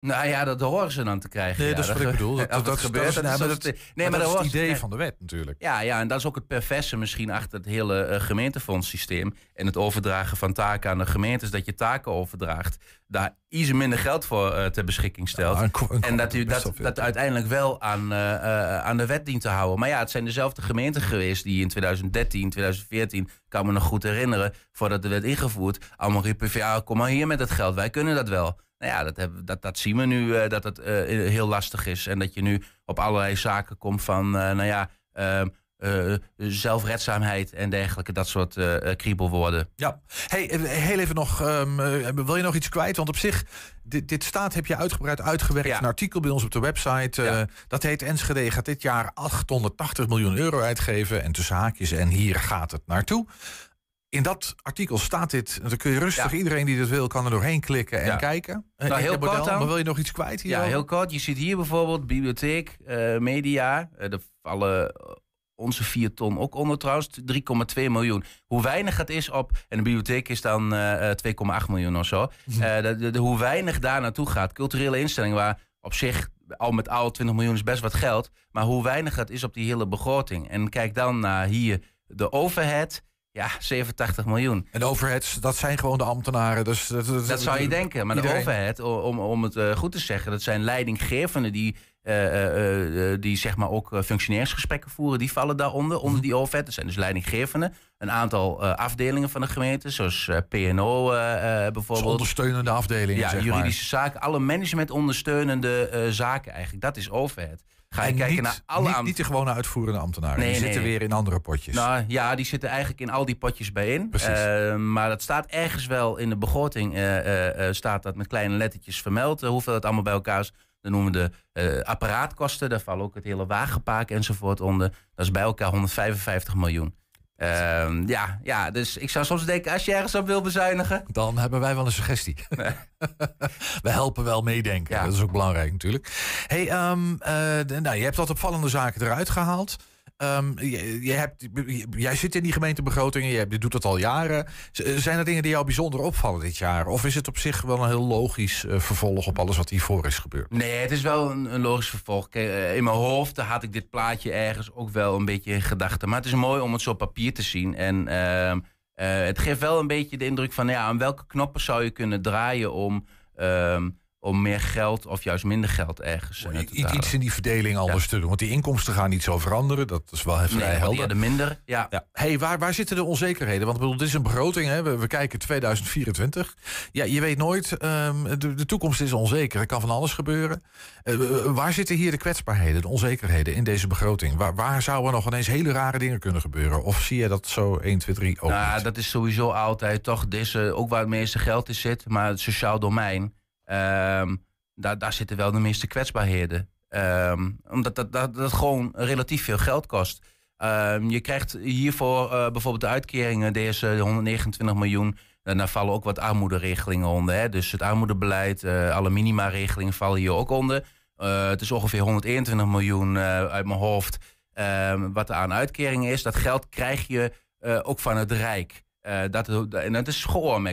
Nou ja, dat horen ze dan te krijgen. Nee, ja. dat is wat ik bedoel. Dat, gebeurt, dat maar dat- nee, maar maar dat is het idee van de wet natuurlijk. Ja, ja, en dat is ook het perverse misschien achter het hele eh, gemeentefondssysteem. En het overdragen van taken aan de gemeentes, dat je taken overdraagt. Daar iets minder geld voor eh, ter beschikking stelt. Ja, en dat u dat, dat uiteindelijk wel aan, eh, aan de wet dient te houden. Maar ja, het zijn dezelfde gemeenten geweest die in 2013, 2014, kan me nog goed herinneren, voordat de wet ingevoerd, allemaal riepen ja, kom maar hier met het geld, wij kunnen dat wel. Nou ja, dat, hebben, dat, dat zien we nu, eh, dat het eh, heel lastig is. En dat je nu op allerlei zaken komt van, eh, nou ja, ehm, eh, zelfredzaamheid en dergelijke, dat soort kriebelwoorden. Ja. Hey, heel even nog, ehm, eh, wil je nog iets kwijt? Want op zich, dit, dit staat, heb je uitgebreid uitgewerkt. Ja. Een artikel bij ons op de website. Ja. Dat heet Enschede gaat dit jaar 880 miljoen euro uitgeven. En tussen haakjes, en hier gaat het naartoe. In dat artikel staat dit. Dan kun je rustig, Ja. iedereen die dit wil, kan er doorheen klikken en Ja. kijken. Eh, Nou, in heel model. kort dan. Maar wil je nog iets kwijt hier? Ja, heel kort. Je ziet hier bijvoorbeeld bibliotheek, eh, media. Eh, daar vallen eh, onze vier ton ook onder trouwens. 3,2 miljoen. Hoe weinig het is op... En de bibliotheek is dan eh, eh, 2,8 miljoen of zo. Eh, de, de- de- hoe weinig daar naartoe gaat. Culturele instellingen waar op zich... Al met al 20 miljoen is best wat geld. Maar hoe weinig het is op die hele begroting. En kijk dan naar hier de overhead. Ja, 87 miljoen. En de overheads, dat zijn gewoon de ambtenaren. Dus dat, Dat zou je denken. Maar iedereen- de overheid, o- om, om het eh, goed te zeggen, dat zijn leidinggevenden die, eh, eh, die zeg maar ook functionairsgesprekken voeren. Die vallen daaronder, Mhm. onder die overheid. Dat zijn dus leidinggevenden. Een aantal afdelingen van de gemeente, zoals PNO eh, Dus bijvoorbeeld. ondersteunende afdelingen, Ja, zeg maar. juridische zaken. Alle management ondersteunende eh, zaken eigenlijk. Dat is overheid. Ga je En kijken niet, naar alle niet, niet de gewone uitvoerende ambtenaren. Nee, die nee. zitten weer in andere potjes. Nou ja, die zitten eigenlijk in al die potjes bijeen. Precies. Eh, maar dat staat ergens wel in de begroting, eh, eh, staat dat met kleine lettertjes vermeld, hoeveel het allemaal bij elkaar is. Dan noemen we de apparaatkosten, daar vallen ook het hele wagenpark enzovoort onder. Dat is bij elkaar 155 miljoen. Ehm, ja, ja, dus ik zou soms denken, als je ergens op wil bezuinigen, Dan hebben wij wel een suggestie. We helpen wel meedenken. Ja. Dat is ook belangrijk natuurlijk. Hey, ehm, eh, nou, je hebt wat opvallende zaken eruit gehaald. Ehm, je, je hebt, jij zit in die gemeentebegroting, je, doet dat al jaren. Z- Zijn er dingen die jou bijzonder opvallen dit jaar? Of is het op zich wel een heel logisch eh, vervolg op alles wat hiervoor is gebeurd? Nee, het is wel een, een logisch vervolg. Eh, in mijn hoofd had ik dit plaatje ergens ook wel een beetje in gedachten. Maar het is mooi om het zo op papier te zien. En ehm, eh, het geeft wel een beetje de indruk van... Ja, aan welke knoppen zou je kunnen draaien om, ehm, om meer geld of juist minder geld ergens eh, te halen. iets in die verdeling anders te doen. Want die inkomsten gaan niet zo veranderen. Dat is wel vrij Nee, helder. ja, de minder. Ja. Ja. Hey, waar, waar zitten de onzekerheden? Want bedoel, dit is een begroting. Hè? We, we kijken 2024. Ja, je weet nooit. ehm, de, de toekomst is onzeker. Er kan van alles gebeuren. Eh, waar zitten hier de kwetsbaarheden, de onzekerheden in deze begroting? Waar, waar zouden nog ineens hele rare dingen kunnen gebeuren? Of zie je dat zo 1, 2, 3 ook Nou, niet? dat is sowieso altijd toch deze, ook waar het meeste geld in zit, maar het sociaal domein, ehm, daar, daar zitten wel de meeste kwetsbaarheden. Ehm, omdat dat, dat, dat gewoon relatief veel geld kost. Ehm, je krijgt hiervoor eh, bijvoorbeeld de uitkeringen, deze 129 miljoen. En daar vallen ook wat armoederegelingen onder. Hè? Dus het armoedebeleid, eh, alle minima-regelingen vallen hier ook onder. Eh, het is ongeveer 121 miljoen uit mijn hoofd. wat er aan uitkeringen is. Dat geld krijg je ook van het Rijk. Eh, dat, en dat is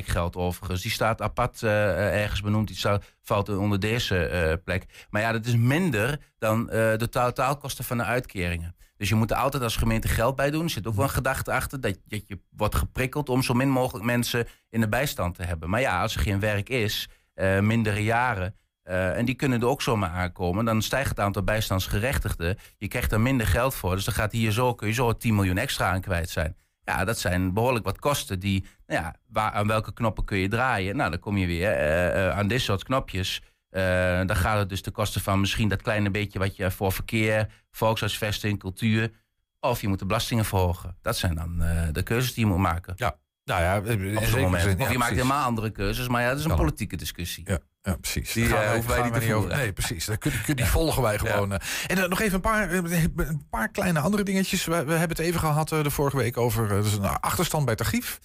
geld overigens. Die staat apart eh, ergens benoemd. Die valt onder deze eh, plek. Maar ja, dat is minder dan eh, de totaalkosten van de uitkeringen. Dus je moet er altijd als gemeente geld bij doen. Er zit ook wel een gedachte achter dat, dat je wordt geprikkeld om zo min mogelijk mensen in de bijstand te hebben. Maar ja, als er geen werk is, eh, mindere jaren. eh, en die kunnen er ook zomaar aankomen. Dan stijgt het aantal bijstandsgerechtigden. Je krijgt er minder geld voor. Dus dan gaat hier zo, kun je zo 10 miljoen extra aan kwijt zijn. Ja, dat zijn behoorlijk wat kosten die, nou ja, waar, aan welke knoppen kun je draaien? Nou, dan kom je weer eh, eh, aan dit soort knopjes. Eh, dan gaat het dus de kosten van misschien dat kleine beetje wat je voor verkeer, volkshuisvesting, cultuur. Of je moet de belastingen verhogen. Dat zijn dan de keuzes die je moet maken. Ja, nou ja, Op in zo'n moment. zin, of je maakt helemaal andere keuzes. Maar ja, dat is een Kan politieke discussie. Ja, ja, precies. Die, Daar eh, hoeven wij gaan niet te voeren. Nee, precies. Kun, kun- die volgen wij gewoon. eh. En eh, nog even een paar, eh, een paar kleine andere dingetjes. We, we hebben het even gehad eh, de vorige week over eh, dus een achterstand bij tarief.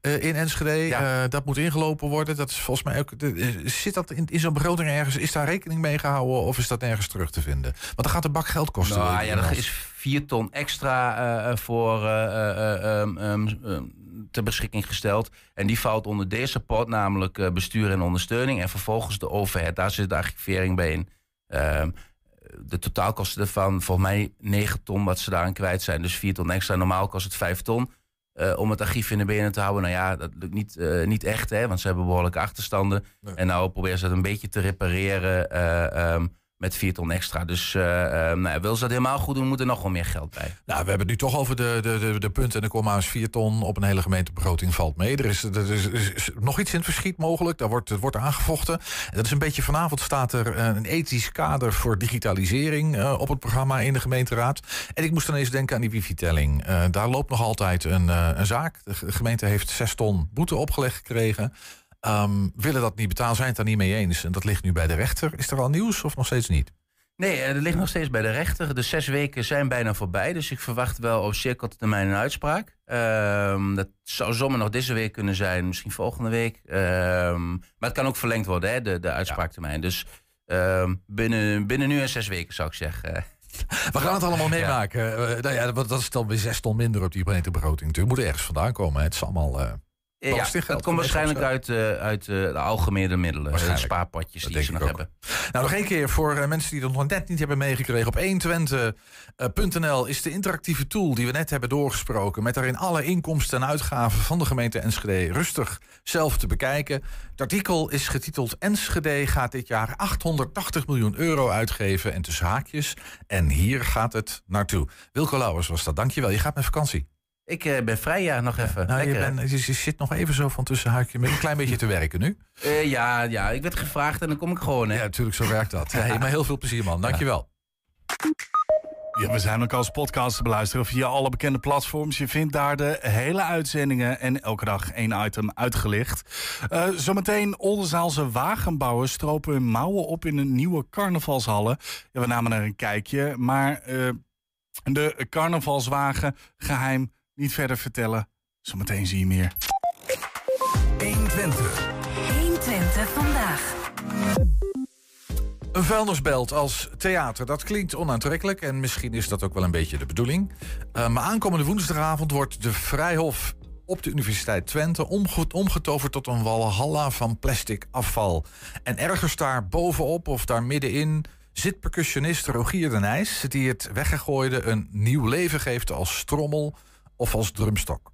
Eh, in Enschede. Eh, dat moet ingelopen worden. Dat is volgens mij ook. zit dat in, in zo'n begroting ergens? Is daar rekening mee gehouden of is dat nergens terug te vinden? Want dan gaat de bak geld kosten. Nou, ja, er is vier ton extra voor um, um, ter beschikking gesteld. En die valt onder deze pot, namelijk bestuur en ondersteuning. En vervolgens de overheid. Daar zit de archivering bij in. Ehm, de totaalkosten ervan, volgens mij 9 ton wat ze daaraan kwijt zijn. Dus 4 ton extra. Normaal kost het 5 ton. Uh, om het archief in de benen te houden. Nou ja, dat lukt niet, uh, niet echt, hè, want ze hebben behoorlijke achterstanden. En nou proberen ze dat een beetje te repareren. Uh, um, met 4 ton extra. Dus uh, nou, wil ze dat helemaal goed doen, moet er nog wel meer geld bij. Nou, we hebben het nu toch over de, de, de, de punten en de comma's. 4 ton op een hele gemeentebegroting valt mee. Er is, er is, nog iets in het verschiet mogelijk. Daar wordt, wordt aangevochten. En dat is een beetje vanavond staat er eh, een ethisch kader voor digitalisering op het programma in de gemeenteraad. En ik moest dan eens denken aan die wifi-telling. Daar loopt nog altijd een, een zaak. De gemeente heeft 6 ton boete opgelegd gekregen. Um, willen dat niet betalen, zijn het daar niet mee eens. En dat ligt nu bij de rechter. Is er al nieuws of nog steeds niet? Nee, er ligt nog steeds bij de rechter. De zes weken zijn bijna voorbij. Dus ik verwacht wel op zeer korte termijn een uitspraak. Um, dat zou zomaar nog deze week kunnen zijn, misschien volgende week. Um, maar het kan ook verlengd worden, hè, de, de uitspraaktermijn. Dus binnen, binnen nu en zes weken zou ik zeggen. We gaan het allemaal meemaken. Ja. Uh, nou ja, dat is dan weer zes ton minder op die gemeentebegroting. Natuurlijk moet ergens vandaan komen. Het is allemaal. Uh, ja, het komt waarschijnlijk uit, uh, uit uh, de algemene middelen, de spaarpotjes die ze nog hebben. Nou, nog één keer voor uh, mensen die dat nog net niet hebben meegekregen. Op 120.nl is de interactieve tool die we net hebben doorgesproken... met daarin alle inkomsten en uitgaven van de gemeente Enschede rustig zelf te bekijken. Het artikel is getiteld Enschede gaat dit jaar 880 miljoen euro uitgeven en tussen haakjes. En hier gaat het naartoe. Wilco Lauwers was dat. Dankjewel. Je gaat met vakantie. Ik uh, ben vrij, ja, nog even. Nou, je, ben, je, zit nog even zo van tussen haakje met een klein beetje te werken nu. Uh, ja, ja, ik werd gevraagd en dan kom ik gewoon. Hè. Ja, natuurlijk, zo werkt dat. Ja, maar heel veel plezier, man. Dankjewel. Ja, we zijn ook als podcast te beluisteren via alle bekende platforms. Je vindt daar de hele uitzendingen en elke dag één item uitgelicht. Uh, zometeen Oldenzaalse wagenbouwers stropen hun mouwen op in een nieuwe carnavalshallen. Ja, we namen er een kijkje, maar de carnavalswagen geheim niet verder vertellen. Zometeen zie je meer. 120. 120 vandaag. Een vuilnisbelt als theater, dat klinkt onaantrekkelijk en misschien is dat ook wel een beetje de bedoeling. Uh, maar aankomende woensdagavond wordt de Vrijhof op de Universiteit Twente omgetoverd tot een walhalla van plastic afval. En ergens daar bovenop of daar middenin zit percussionist Rogier de Nijs, die het weggegooide een nieuw leven geeft als strommel of als drumstok.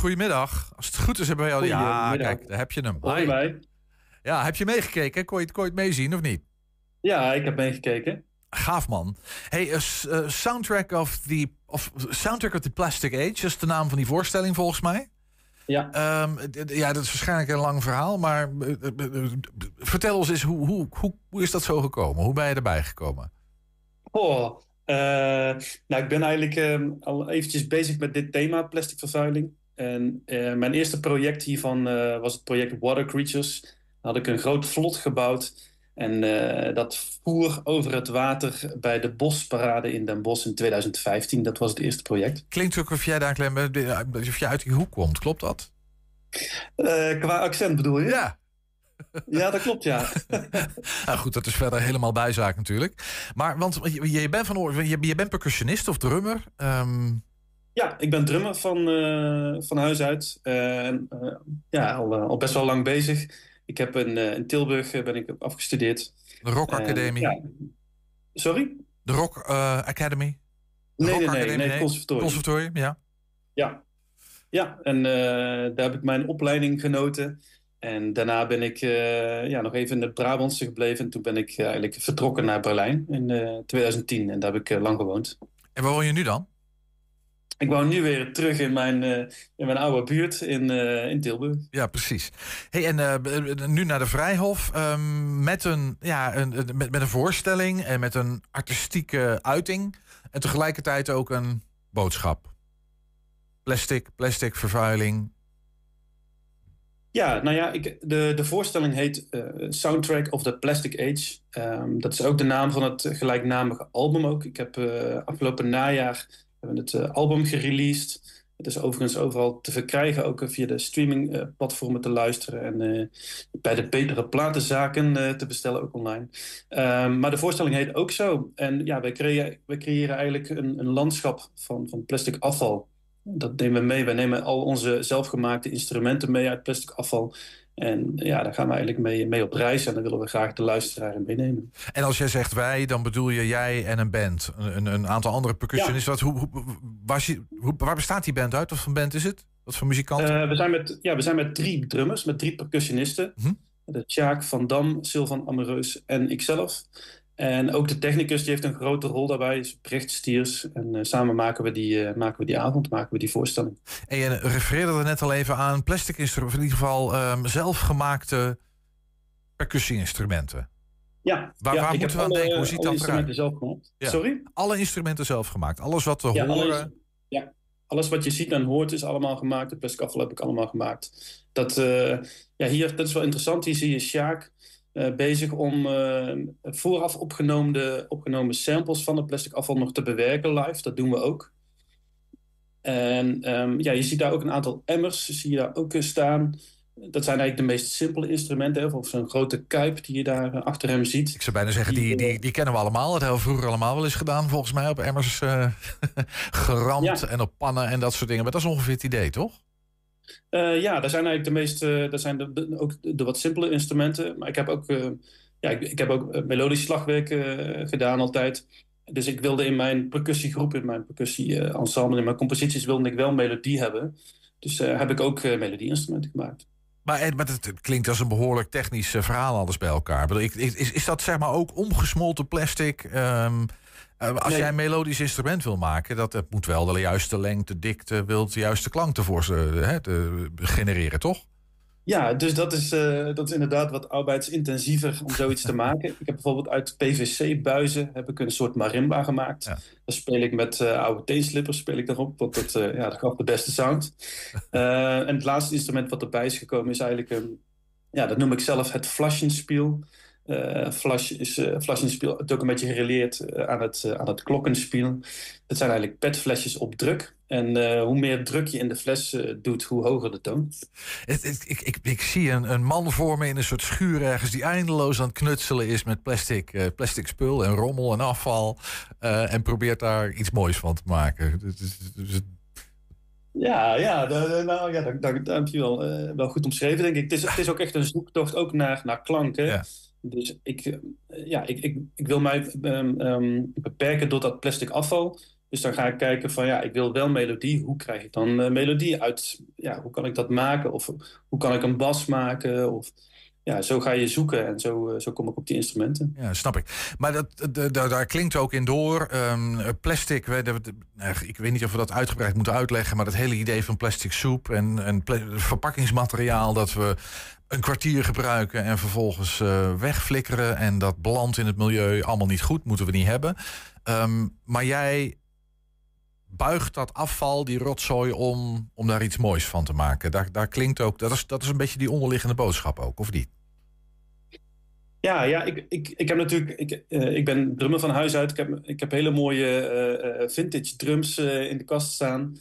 Goedemiddag. Als het goed is, hebben we al. Ja, kijk, daar heb je hem. Hoi. Ja, heb je meegekeken? Kon je, kon je het meezien of niet? Ja, ik heb meegekeken. Gaaf man. Hey, uh, soundtrack of the of soundtrack of the Plastic Age is de naam van die voorstelling volgens mij. Ja. Um, ja, dat is waarschijnlijk een lang verhaal, maar uh, vertel ons eens hoe, hoe, hoe, hoe is dat zo gekomen? Hoe ben je erbij gekomen? Oh, nou, ik ben eigenlijk uh, al eventjes bezig met dit thema, plastic vervuiling. En uh, mijn eerste project hiervan uh, was het project Water Creatures. Daar had ik een groot vlot gebouwd. En dat voer over het water bij de bosparade in Den Bosch in 2015. Dat was het eerste project. Klinkt ook of jij daar klein, of jij uit die hoek komt, klopt dat? qua accent bedoel je? Ja. Ja, dat klopt, ja. nou goed, dat is verder helemaal bijzaak natuurlijk. Maar, want je, je bent, van, je, je bent percussionist of drummer? Um... Ja, ik ben drummer van, uh, van huis uit. Uh, uh, ja, al, al, best wel lang bezig. Ik heb in, in Tilburg ben ik afgestudeerd. De Rock Academy? Ja. Sorry? De Rock Academy? De nee, Rock nee, Academy, nee, nee, conservatorium. Conservatorium, ja. Ja, ja en daar heb ik mijn opleiding genoten. En daarna ben ik uh, ja, nog even in het Brabantse gebleven. En toen ben ik uh, eigenlijk vertrokken naar Berlijn in uh, 2010. En daar heb ik lang gewoond. En waar woon je nu dan? Ik woon nu weer terug in mijn, uh, in mijn oude buurt in, uh, in Tilburg. Ja, precies. Hey, en uh, nu naar de Vrijhof. Um, met, een, ja, een, met, met een voorstelling en met een artistieke uiting. En tegelijkertijd ook een boodschap. Plastic, plastic vervuiling. Ja, nou ja, ik, de, de voorstelling heet Soundtrack of the Plastic Age. Um, dat is ook de naam van het gelijknamige album ook. Ik heb afgelopen najaar we hebben het uh, album gereleased. Het is overigens overal te verkrijgen, ook via de streamingplatformen uh, te luisteren en uh, bij de betere platenzaken te bestellen, ook online. Ehm, maar de voorstelling heet ook zo. En ja, wij wij creëren eigenlijk een, een landschap van, van plastic afval. Dat nemen we mee. Wij nemen al onze zelfgemaakte instrumenten mee uit plastic afval. En ja, daar gaan we eigenlijk mee, mee op reis en dan willen we graag de luisteraar in meenemen. En als jij zegt wij, dan bedoel je jij en een band, een, een aantal andere percussionisten. Ja. Wat, hoe, hoe, waar, hoe, waar, bestaat die band uit? Wat voor band is het? Wat voor muzikanten? Uh, we, zijn met, ja, we zijn met drie drummers, met drie percussionisten. Hm? De Tjaak van Dam, Sylvan Amoreus en ikzelf. En ook de technicus die heeft een grote rol daarbij, is Brecht Stiers. En uh, samen maken we, die, uh, maken we die avond, maken we die voorstelling. En je refereerde er net al even aan plastic instrumenten, in ieder geval um, zelfgemaakte percussie-instrumenten. Ja, waar, ja, waar moeten we aan denken? Hoe ziet dat instrumenten zelf gemaakt. Ja. Sorry? Alle instrumenten zelf gemaakt. Alles wat we ja, horen. Alles, ja, alles wat je ziet en hoort is allemaal gemaakt. De plastic afval heb ik allemaal gemaakt. Dat, uh, ja, hier, dat is wel interessant. Hier zie je Sjaak uh, bezig om uh, vooraf opgenomen, opgenomen samples van het plastic afval nog te bewerken live. Dat doen we ook. En um, ja, je ziet daar ook een aantal emmers, zie je daar ook staan. Dat zijn eigenlijk de meest simpele instrumenten. Of zo'n grote kuip die je daar achter hem ziet. Ik zou bijna zeggen, die, die, die kennen we allemaal. Dat hebben we vroeger allemaal wel eens gedaan, volgens mij. Op emmers uh, geramd ja. en op pannen en dat soort dingen. Maar dat is ongeveer het idee, toch? Uh, ja, dat zijn eigenlijk de meest, uh, dat zijn ook de wat simpele instrumenten. Maar ik heb ook, uh, ja, ik, ik, heb ook melodisch slagwerk gedaan altijd. Dus ik wilde in mijn percussiegroep, in mijn percussie-ensemble, in mijn composities wilde ik wel melodie hebben. Dus heb ik ook melodieinstrumenten gemaakt. Maar, maar het, klinkt als een behoorlijk technisch verhaal alles bij elkaar. Is, is dat zeg maar ook omgesmolten plastic? Um, uh, als jij een melodisch instrument wil maken, dat, dat moet wel de juiste lengte, dikte, wilt de juiste klank ervoor hè, te genereren, toch? Ja, dus dat is, uh, dat is inderdaad wat arbeidsintensiever om zoiets te maken. Ik heb bijvoorbeeld uit PVC-buizen heb ik een soort marimba gemaakt. Ja. Dan speel ik met uh, oude teenslippers speel ik daarop, want dat, uh, ja, dat gaf de beste sound. en het laatste instrument wat erbij is gekomen is eigenlijk, een, ja, dat noem ik zelf het flaschenspiel. Uh, Flash is uh, Flaschenspiel het ook een beetje gereleerd uh, aan, het, aan het klokkenspiel. Dat zijn eigenlijk petflesjes op druk. En hoe meer druk je in de fles doet, hoe hoger de toon. Het, het, ik, ik, ik, zie een, een, man voor me in een soort schuur ergens... die eindeloos aan het knutselen is met plastic, plastic spul en rommel en afval. en probeert daar iets moois van te maken. Ja, ja, nou, ja dat, dat, dat heb je wel, wel goed omschreven, denk ik. Het is, het is ook echt een zoektocht ook naar, naar klanken. Ja. Dus ik, eh, ja, ik, ik, ik wil mij um, um, beperken door dat plastic afval. Dus dan ga ik kijken van ja, ik wil wel melodie. Hoe krijg ik dan uh, melodie uit? Ja, hoe kan ik dat maken? Of hoe kan ik een bas maken? Of ja, zo ga je zoeken en zo, zo kom ik op die instrumenten. Ja, snap ik. Maar dat, daar klinkt ook in door. Um, plastic, ik weet niet of we dat uitgebreid moeten uitleggen, maar dat hele idee van plastic soep en, en verpakkingsmateriaal dat we een kwartier gebruiken en vervolgens uh, wegflikkeren en dat belandt in het milieu allemaal niet goed, moeten we niet hebben. Um, maar jij buigt dat afval, die rotzooi om, om daar iets moois van te maken. Daar, daar klinkt ook, dat is, dat is een beetje die onderliggende boodschap ook, of niet? Ja, ja ik, ik, ik heb natuurlijk, ik, uh, ik ben drummer van huis uit. Ik heb, ik heb hele mooie uh, vintage drums in de kast staan.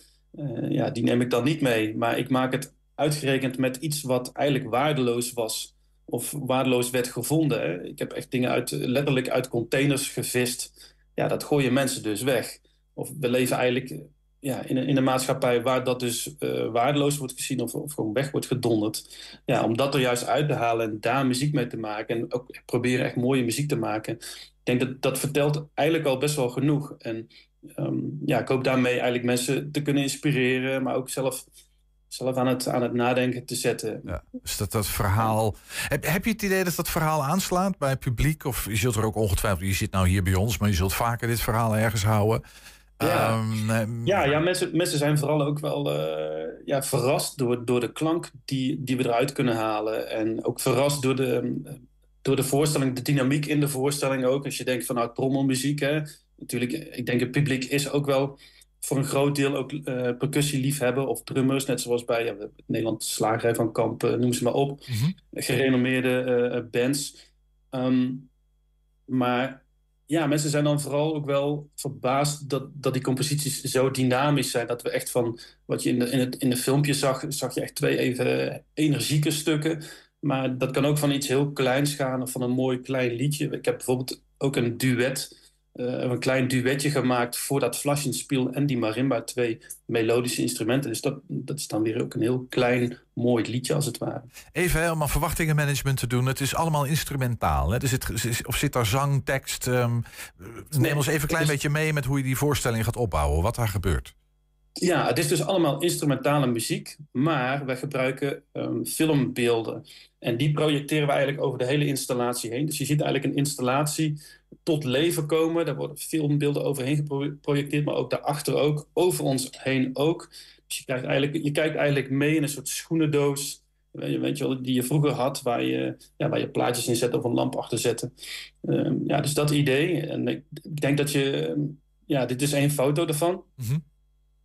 ja, die neem ik dan niet mee. Maar ik maak het uitgerekend met iets wat eigenlijk waardeloos was of waardeloos werd gevonden. Ik heb echt dingen uit, letterlijk uit containers gevist. Ja, dat gooien mensen dus weg. Of we leven eigenlijk ja, in, een, in een maatschappij waar dat dus uh, waardeloos wordt gezien of, of gewoon weg wordt gedonderd. Ja, om dat er juist uit te halen en daar muziek mee te maken en ook proberen echt mooie muziek te maken. Ik denk dat dat vertelt eigenlijk al best wel genoeg. En um, ja, ik hoop daarmee eigenlijk mensen te kunnen inspireren, maar ook zelf zelf aan het, aan het nadenken te zetten. Ja, dus dat, dat verhaal. Heb, heb je het idee dat dat verhaal aanslaat bij het publiek? Of je zult er ook ongetwijfeld, je zit nou hier bij ons, maar je zult vaker dit verhaal ergens houden. Ja, Ehm, eh, ja, ja mensen, mensen zijn vooral ook wel eh, ja, verrast door, door de klank die, die we eruit kunnen halen. En ook verrast door de, door de voorstelling, de dynamiek in de voorstelling ook. Als je denkt van nou, trommelmuziek, hè. Natuurlijk, ik denk het publiek is ook wel voor een groot deel ook eh percussieliefhebber of drummers. Net zoals bij ja, Nederland Slagerij van Kamp, eh, noem ze maar op. mhm. Gerenommeerde eh, eh, bands. Ehm, maar ja, mensen zijn dan vooral ook wel verbaasd dat, dat die composities zo dynamisch zijn. Dat we echt van wat je in de, in het, in de filmpje zag, zag je echt twee even energieke stukken. Maar dat kan ook van iets heel kleins gaan of van een mooi klein liedje. Ik heb bijvoorbeeld ook een duet, een klein duetje gemaakt voor dat Flaschenspiel en die marimba. Twee melodische instrumenten. Dus dat, dat is dan weer ook een heel klein, mooi liedje als het ware. Even hè, om aan verwachtingenmanagement te doen. Het is allemaal instrumentaal. Hè? Zit, zit- of zit daar zang, tekst? ehm, neem ons even een klein het is- beetje mee met hoe je die voorstelling gaat opbouwen. Wat daar gebeurt. Ja, het is dus allemaal instrumentale muziek, maar we gebruiken ehm, filmbeelden. En die projecteren we eigenlijk over de hele installatie heen. Dus je ziet eigenlijk een installatie tot leven komen. Daar worden filmbeelden overheen geprojecteerd, maar ook daarachter ook, over ons heen ook. Dus je, krijgt eigenlijk, je kijkt eigenlijk mee in een soort schoenendoos. Weet je, weet je wel, die je vroeger had, waar je, ja, waar je plaatjes in zet of een lamp achter zette. Ehm, ja, dus dat idee. En ik, denk dat je... Ja, dit is één foto ervan. Mhm.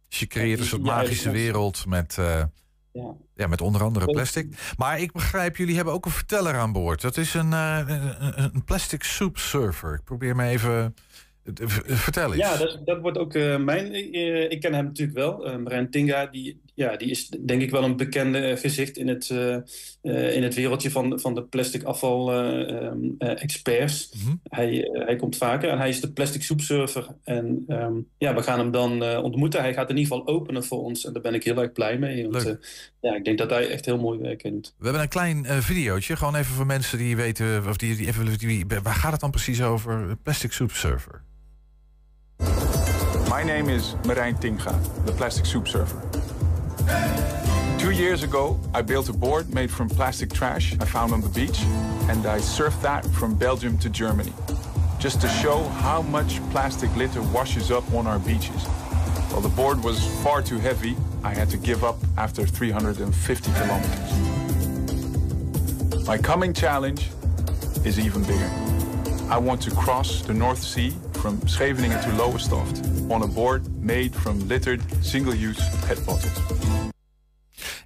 Dus je creëert een soort magische wereld met, eh, Ja. ja, met onder andere plastic. Maar ik begrijp, jullie hebben ook een verteller aan boord. Dat is een, eh, een, plastic soup surfer. Ik probeer me even... eh, v- Vertel eens. Ja, dat, dat wordt ook eh, mijn. eh, ik ken hem natuurlijk wel. Marijn Tinga, die, ja, die is denk ik wel een bekende eh, gezicht in het, eh, eh, in het wereldje van, van de plastic afval eh, ehm, eh, experts. Mhm. Hij, hij komt vaker en hij is de plastic soepsurfer. En ehm, ja, we gaan hem dan eh, ontmoeten. Hij gaat in ieder geval openen voor ons en daar ben ik heel erg blij mee. Want Leuk. eh, ja, ik denk dat hij echt heel mooi werk doet. We hebben een klein eh videootje, gewoon even voor mensen die weten, of die, die even, die, waar gaat het dan precies over? Plastic Soup Surfer. My name is Marijn Tinga, the plastic soup surfer. Two years ago, I built a board made from plastic trash I found on the beach, and I surfed that from Belgium to Germany, just to show how much plastic litter washes up on our beaches. While the board was far too heavy, I had to give up after 350 kilometers. My coming challenge is even bigger. I want to cross the North Sea from Scheveningen to Lowestoft on a board made from littered single-use PET bottles.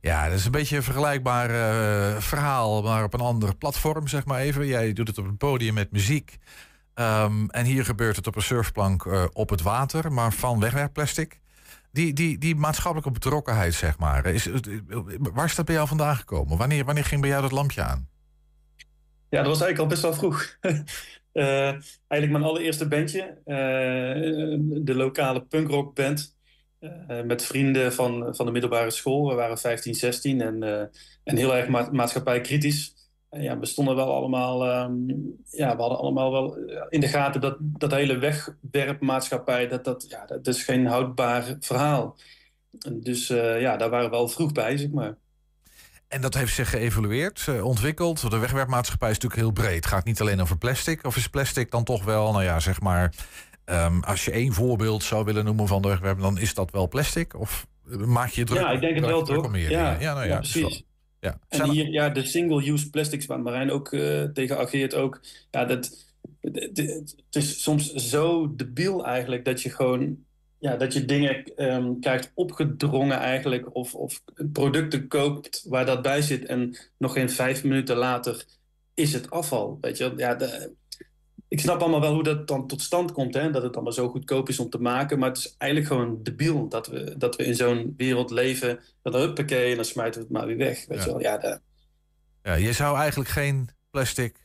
Ja, dat is een beetje een vergelijkbaar eh, verhaal, maar op een ander platform, zeg maar even. Jij doet het op een podium met muziek. Ehm, en hier gebeurt het op een surfplank eh, op het water, maar van wegwerpplastic. Die, die, die maatschappelijke betrokkenheid, zeg maar. Is, het- waar is dat bij jou vandaan gekomen? Wanneer, wanneer ging bij jou dat lampje aan? Ja, dat was eigenlijk al best wel vroeg. Eh, eigenlijk mijn allereerste bandje, eh, de lokale punkrockband. eh met vrienden van, van de middelbare school. We waren 15, 16 en, en heel erg ma maatschappijkritisch. Ja, we stonden wel allemaal, ehm, ja, we hadden allemaal wel in de gaten dat dat hele wegwerpmaatschappij, dat, dat, ja, dat is geen houdbaar verhaal. Dus ja, daar waren we wel vroeg bij, zeg maar. En dat heeft zich geëvolueerd, eh, ontwikkeld. De wegwerpmaatschappij is natuurlijk heel breed. Het gaat niet alleen over plastic. Of is plastic dan toch wel, nou ja, zeg maar... ehm, als je één voorbeeld zou willen noemen van de wegwerp... dan is dat wel plastic? Of maak je je druk Ja, ik denk het wel, toch? meer Ja, ja, nou ja, ja, precies. Ja. En Zijn er- hier, ja, de single-use plastics waar Marijn ook eh, tegen ageert ook. Ja, dat, het- het het is soms zo debiel eigenlijk dat je gewoon... Ja, dat je dingen ehm, krijgt opgedrongen eigenlijk. Of, of producten koopt waar dat bij zit. En nog geen vijf minuten later is het afval. Weet je, ja, de, ik snap allemaal wel hoe dat dan tot stand komt. Hè? Dat het allemaal zo goedkoop is om te maken. Maar het is eigenlijk gewoon debiel dat we, dat we in zo'n wereld leven. Dat huppakee en dan smijten we het maar weer weg. Weet Ja. je wel. Ja, de, Ja, je zou eigenlijk geen plastic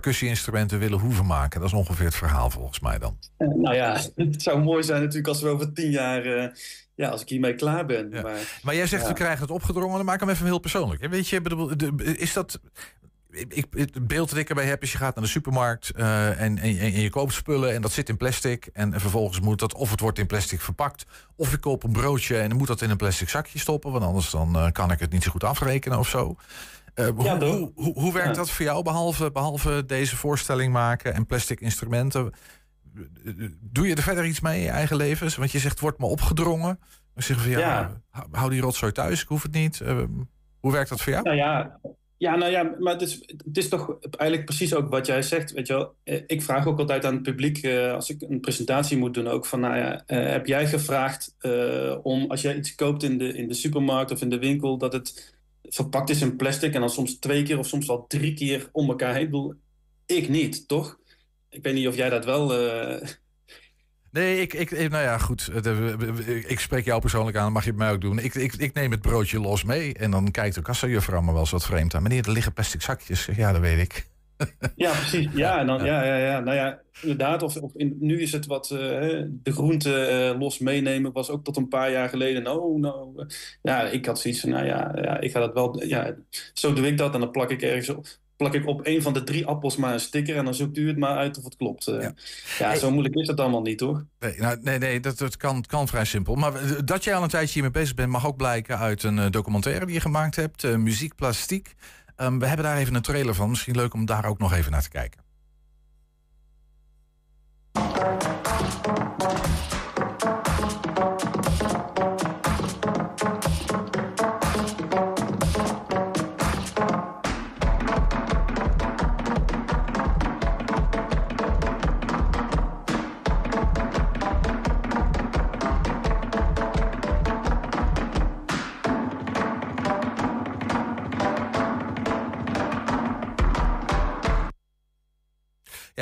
percussie-instrumenten willen hoeven maken. Dat is ongeveer het verhaal volgens mij dan. Eh, Nou ja, het zou mooi zijn natuurlijk als we over tien jaar, eh, ja, als ik hiermee klaar ben. Ja. Maar Maar jij zegt, Ja. we krijgen het opgedrongen. Dan maak hem even heel persoonlijk. Weet je, bedoel, is dat... Ik, het beeld dat ik erbij heb is, je gaat naar de supermarkt eh, en, en, en je koopt spullen en dat zit in plastic. En vervolgens moet dat, of het wordt in plastic verpakt, of ik koop een broodje en dan moet dat in een plastic zakje stoppen. Want anders dan kan ik het niet zo goed afrekenen of zo. Eh, hoe, Ja, hoe, hoe, hoe werkt Ja. dat voor jou, behalve, behalve deze voorstelling maken en plastic instrumenten? doe je er verder iets mee in je eigen leven? Want je zegt, wordt me opgedrongen. Dan zeggen van, ja, hou- die rotzooi thuis, ik hoef het niet. Eh, hoe werkt dat voor jou? Nou ja, ja, nou ja, maar het is, het is toch eigenlijk precies ook wat jij zegt. Weet je wel? Eh, Ik vraag ook altijd aan het publiek, als ik een presentatie moet doen, ook van, nou ja, heb jij gevraagd om, als jij iets koopt in de, in de supermarkt of in de winkel, dat het verpakt is in plastic en dan soms twee keer of soms wel drie keer om elkaar heen? Ik bedoel, ik niet, toch? Ik weet niet of jij dat wel... eh, Nee, ik, ik, nou ja, goed. Eh, Ik spreek jou persoonlijk aan, mag je het mij ook doen. Ik, ik, ik neem het broodje los mee en dan kijkt de kassajuffrouw me wel eens wat vreemd aan. Meneer, er liggen plastic zakjes. Ja, dat weet ik. Ja, precies. Ja, en dan, ja, ja, ja. Nou ja, inderdaad. Of, of in, nu is het wat eh, de groente eh, los meenemen was ook tot een paar jaar geleden. Nou, nou. ja, ik had zoiets van, nou ja, ja, ik ga dat wel. Ja, zo doe ik dat en dan plak ik ergens op. Plak ik op een van de drie appels maar een sticker en dan zoekt u het maar uit of het klopt. Eh, Ja. ja, zo moeilijk is het allemaal niet, hoor. Nee, nou, nee, nee dat, dat kan, kan vrij simpel. Maar dat jij al een tijdje hiermee bezig bent, mag ook blijken uit een documentaire die je gemaakt hebt. eh, Muziek Plastiek. Ehm, we hebben daar even een trailer van. Misschien leuk om daar ook nog even naar te kijken.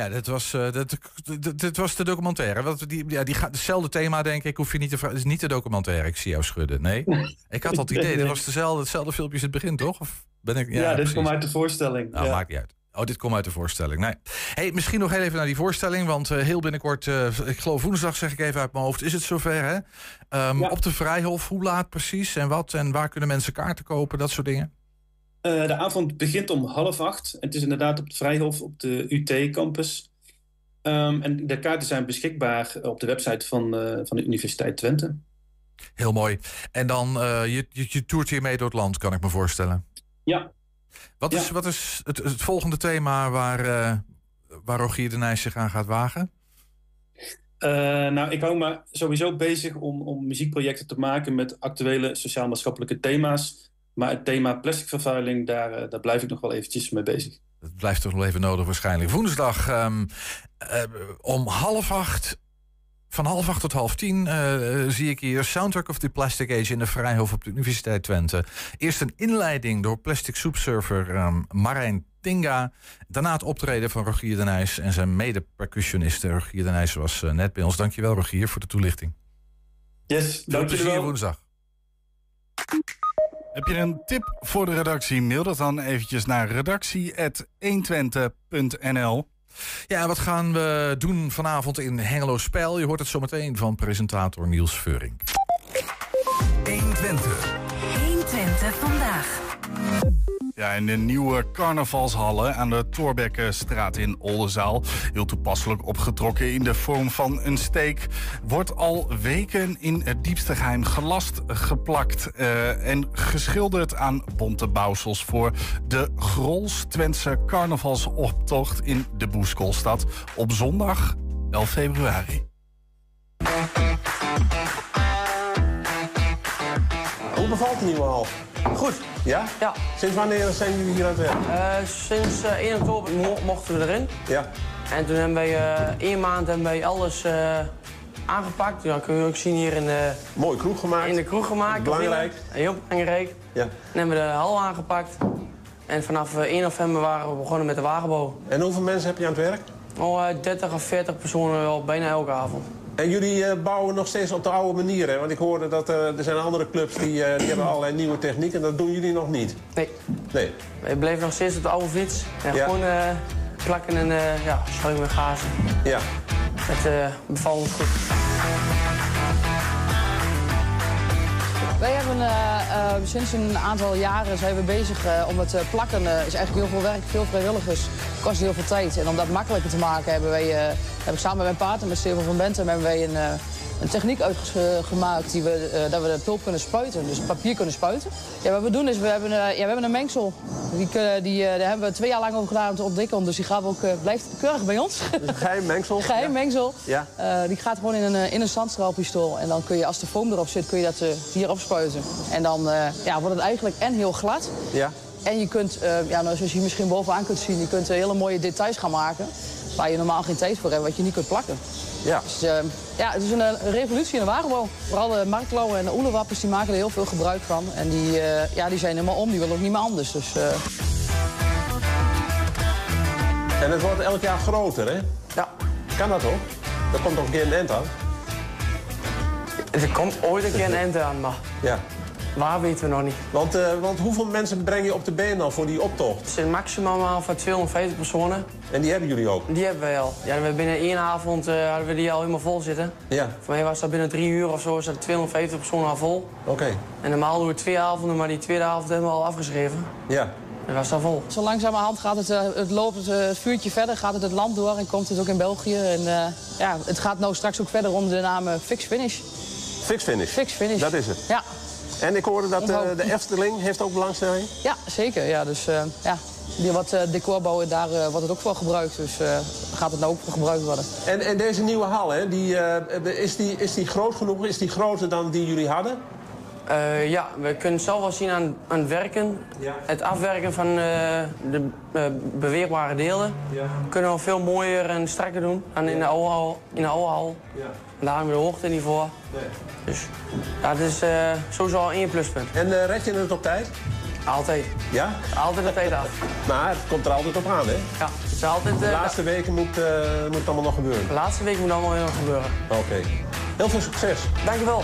Ja, dat was, eh, dat, dat, dat was de documentaire. Wat, die, ja, die gaat, hetzelfde thema, denk ik. Hoef je niet te vragen. Het is niet de documentaire. Ik zie jou schudden. Nee. Ik had al het idee. Dat was dezelfde, hetzelfde filmpje als het begin, toch? Of ben ik, Ja, dit precies. komt uit de voorstelling. Nou, ja. maakt niet uit. Oh, dit komt uit de voorstelling. Nee. Hey, misschien nog heel even naar die voorstelling. Want eh, heel binnenkort, eh, ik geloof woensdag zeg ik even uit mijn hoofd, is het zover hè? Ja. Op de Vrijhof, hoe laat precies en wat? En waar kunnen mensen kaarten kopen? Dat soort dingen. Eh, de avond begint om half acht. Het is inderdaad op het Vrijhof op de UT-campus. Ehm, en de kaarten zijn beschikbaar op de website van, eh, van de Universiteit Twente. Heel mooi. En dan, eh, je, je, je toert hier mee door het land, kan ik me voorstellen. Ja, Wat Ja. is, wat is het, het volgende thema waar, eh, waar Rogier de Nijs zich aan gaat wagen? Eh, nou, ik hou me sowieso bezig om, om muziekprojecten te maken met actuele sociaal-maatschappelijke thema's. Maar het thema plasticvervuiling, daar, eh, daar blijf ik nog wel eventjes mee bezig. Dat blijft toch nog even nodig waarschijnlijk. Woensdag ehm, eh, om half acht. Van half acht tot half tien eh, zie ik hier Soundtrack of the Plastic Age in de Vrijhof op de Universiteit Twente. Eerst een inleiding door plastic soepsurfer ehm Marijn Tinga. Daarna het optreden van Rogier de Nijs en zijn mede-percussioniste. Rogier de Nijs was net bij ons. Dankjewel Rogier voor de toelichting. Yes, Veel dank jullie plezier woensdag. Heb je een tip voor de redactie? Mail dat dan eventjes naar redactie.120.nl. Ja, wat gaan we doen vanavond in Hengelo Spel? Je hoort het zometeen van presentator Niels Veurink. 120 vandaag. Ja, in de nieuwe carnavalshallen aan de Torbekkenstraat in Oldenzaal. Heel toepasselijk opgetrokken in de vorm van een steek. Wordt al weken in het diepste geheim gelast, geplakt eh, en geschilderd aan bonte bouwsels voor de Grols Twentse carnavalsoptocht in de Boeskolstad op zondag 11 februari. Hoe bevalt de nieuwe hal? Goed, Ja? ja. Sinds wanneer zijn jullie hier aan het werk? Eh, sinds eh, 1 oktober mo- mochten we erin. Ja. En toen hebben wij eh één maand hebben wij alles eh, aangepakt. Ja, kun je ook zien hier in de, Mooie kroeg gemaakt. in de kroeg gemaakt. Belangrijk. Heel belangrijk. Ja. Dan hebben we de hal aangepakt. En vanaf eh, 1 november waren we begonnen met de wagenbouw. En hoeveel mensen heb je aan het werk? Oh, eh, 30 of 40 personen wel bijna elke avond. En jullie eh, bouwen nog steeds op de oude manier, hè? Want ik hoorde dat eh, er zijn andere clubs die, eh, die hebben allerlei nieuwe technieken. Dat doen jullie nog niet. Nee, Nee. wij bleven nog steeds op de oude fiets. En Ja. gewoon plakken en ja, schuim met gazen. Ja. Het bevalt ons goed. Wij hebben eh, eh, sinds een aantal jaren zijn we bezig eh, om het eh, plakken. is eigenlijk heel veel werk, veel vrijwilligers, kost heel veel tijd. En om dat makkelijker te maken hebben wij, heb ik samen met mijn partner, met Steven van Bentum, hebben wij een, een techniek uitgemaakt die we, eh, dat we de pulp kunnen spuiten. Dus papier kunnen spuiten. Ja, wat we doen is, we hebben, eh, ja, we hebben een mengsel. Die, die, eh, daar hebben we twee jaar lang over gedaan om te ontwikkelen. Dus die gaat ook, blijft keurig bij ons. Dus een geheim mengsel. Geheim mengsel. Ja. Die gaat gewoon in een, in een zandstraalpistool. En dan kun je, als de foam erop zit, kun je dat eh, hier opspuiten. En dan ja, wordt het eigenlijk en heel glad. Ja. En je kunt, ja, nou, zoals je misschien bovenaan kunt zien, je kunt hele mooie details gaan maken. Waar je normaal geen tijd voor hebt, wat je niet kunt plakken. Ja. Dus eh, ja, het is een, eh, revolutie in de wagenbouw. Vooral de Marktlauwen en de Oelewappers die maken er heel veel gebruik van. En die, eh, ja, die zijn helemaal om, die willen ook niet meer anders. Dus, eh, En het wordt elk jaar groter, hè? Ja. Kan dat ook? Er komt toch een keer een end aan? Er komt ooit een keer een eind aan, maar Ja. Waar weten we nog niet. Want, eh, want hoeveel mensen breng je op de been dan voor die optocht? Het zijn maximaal van 250 personen. En die hebben jullie ook? Die hebben wij al. Ja, we binnen één avond eh, hadden we die al helemaal vol zitten. Ja. Voor mij was dat binnen drie uur of zo, is dat 250 personen al vol. Oké. En normaal doen we twee avonden, maar die tweede avond hebben we al afgeschreven. Ja. En was dat vol. zo langzamerhand gaat het, eh, het loopt het, eh, vuurtje verder, gaat het het land door en komt het ook in België. En eh, ja, het gaat nou straks ook verder onder de naam Fix Finish. Fix finish. Fix Finish. Dat is het. Ja, En ik hoorde dat eh, de Efteling heeft ook belangstelling. ja zeker. Ja, dus eh, ja, die wat eh, decorbouwen, daar wordt het ook voor gebruikt. Dus gaat het nou ook voor gebruikt worden. En, en deze nieuwe hal, hè, die, is, die, is die groot genoeg? Is die groter dan die jullie hadden? Eh, ja, we kunnen zelf wel zien aan, aan het werken. Ja. Het afwerken van eh, de eh, beweegbare delen. Kunnen we veel mooier en strakker doen dan in de oude hal. In de oude hal. Ja. Daar hebben we de hoogte niet voor. Dus ja, het is sowieso al één pluspunt. En red je het op tijd? Altijd. Ja? Altijd de tijd af. Maar het komt er altijd op aan, hè? Ja, het is altijd... De laatste weken moet, moet het allemaal nog gebeuren. de laatste week moet allemaal heel gebeuren. Oké. Heel veel succes. Dankjewel.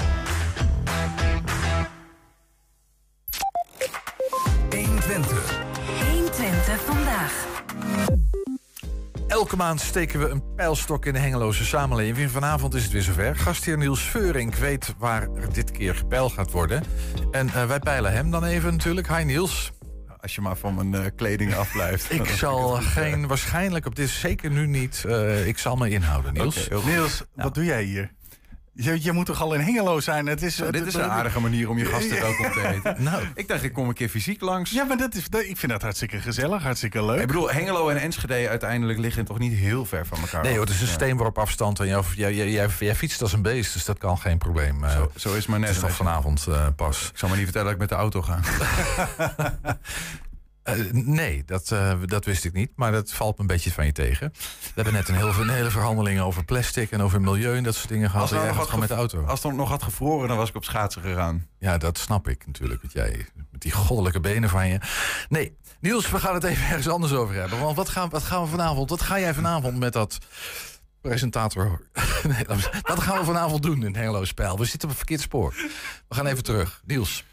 Maand steken we een pijlstok in de hengeloze samenleving. Vanavond is het weer zover. Gastheer Niels Veurink weet waar er dit keer gepeild gaat worden. En eh, wij peilen hem dan even natuurlijk. Hi Niels. Als je maar van mijn eh, kleding afblijft. Ik zal geen, waarschijnlijk op dit, zeker nu niet, eh, ik zal me inhouden Niels. Niels, wat doe jij hier? Je, je moet toch al in Hengelo zijn? Het is, Zo, dit is een aardige manier om je gasten welkom te heten. Nou, ik dacht, ik kom een keer fysiek langs. Ja, maar dat is, dat- ik vind dat hartstikke gezellig, hartstikke leuk. Ik bedoel, Hengelo en Enschede uiteindelijk liggen toch niet heel ver van elkaar. Nee hoor, het is een Ja. steenworp afstand en jij, jij, jij, jij, jij fietst als een beest, dus dat kan geen probleem. eh. Zo, zo is maar net. het is nog vanavond eh, pas. Ik zal maar niet vertellen dat ik met de auto ga. Eh, nee, dat, eh, dat wist ik niet, maar dat valt me een beetje van je tegen. We hebben net een, heel, een hele verhandeling over plastic en over milieu en dat soort dingen gehad. Als jij nog gaat gewoon met de auto. Als het nog had gevroren, dan was ik op schaatsen gegaan. Ja, dat snap ik natuurlijk. Want jij, met die goddelijke benen van je. Nee, Niels, we gaan het even ergens anders over hebben. Want wat gaan, wat gaan we vanavond? Wat ga jij vanavond met dat presentator? nee, wat gaan we vanavond doen in Hengelo Spel? We zitten op het verkeerd spoor. We gaan even terug. Niels.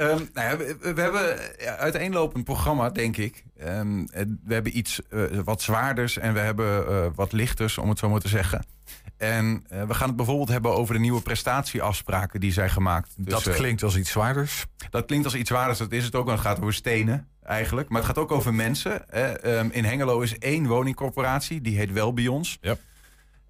Ehm, nou ja, we, we hebben uiteenlopend programma, denk ik. Ehm, eh, we hebben iets eh, wat zwaarders en we hebben eh, wat lichters, om het zo maar te zeggen. En eh, we gaan het bijvoorbeeld hebben over de nieuwe prestatieafspraken die zijn gemaakt. Dus, dat klinkt als iets zwaarders. dat klinkt als iets zwaarders, dat is het ook. Want het gaat over stenen eigenlijk. Maar het gaat ook over mensen. hè. Ehm, in Hengelo is één woningcorporatie, die heet Welbions. Ja.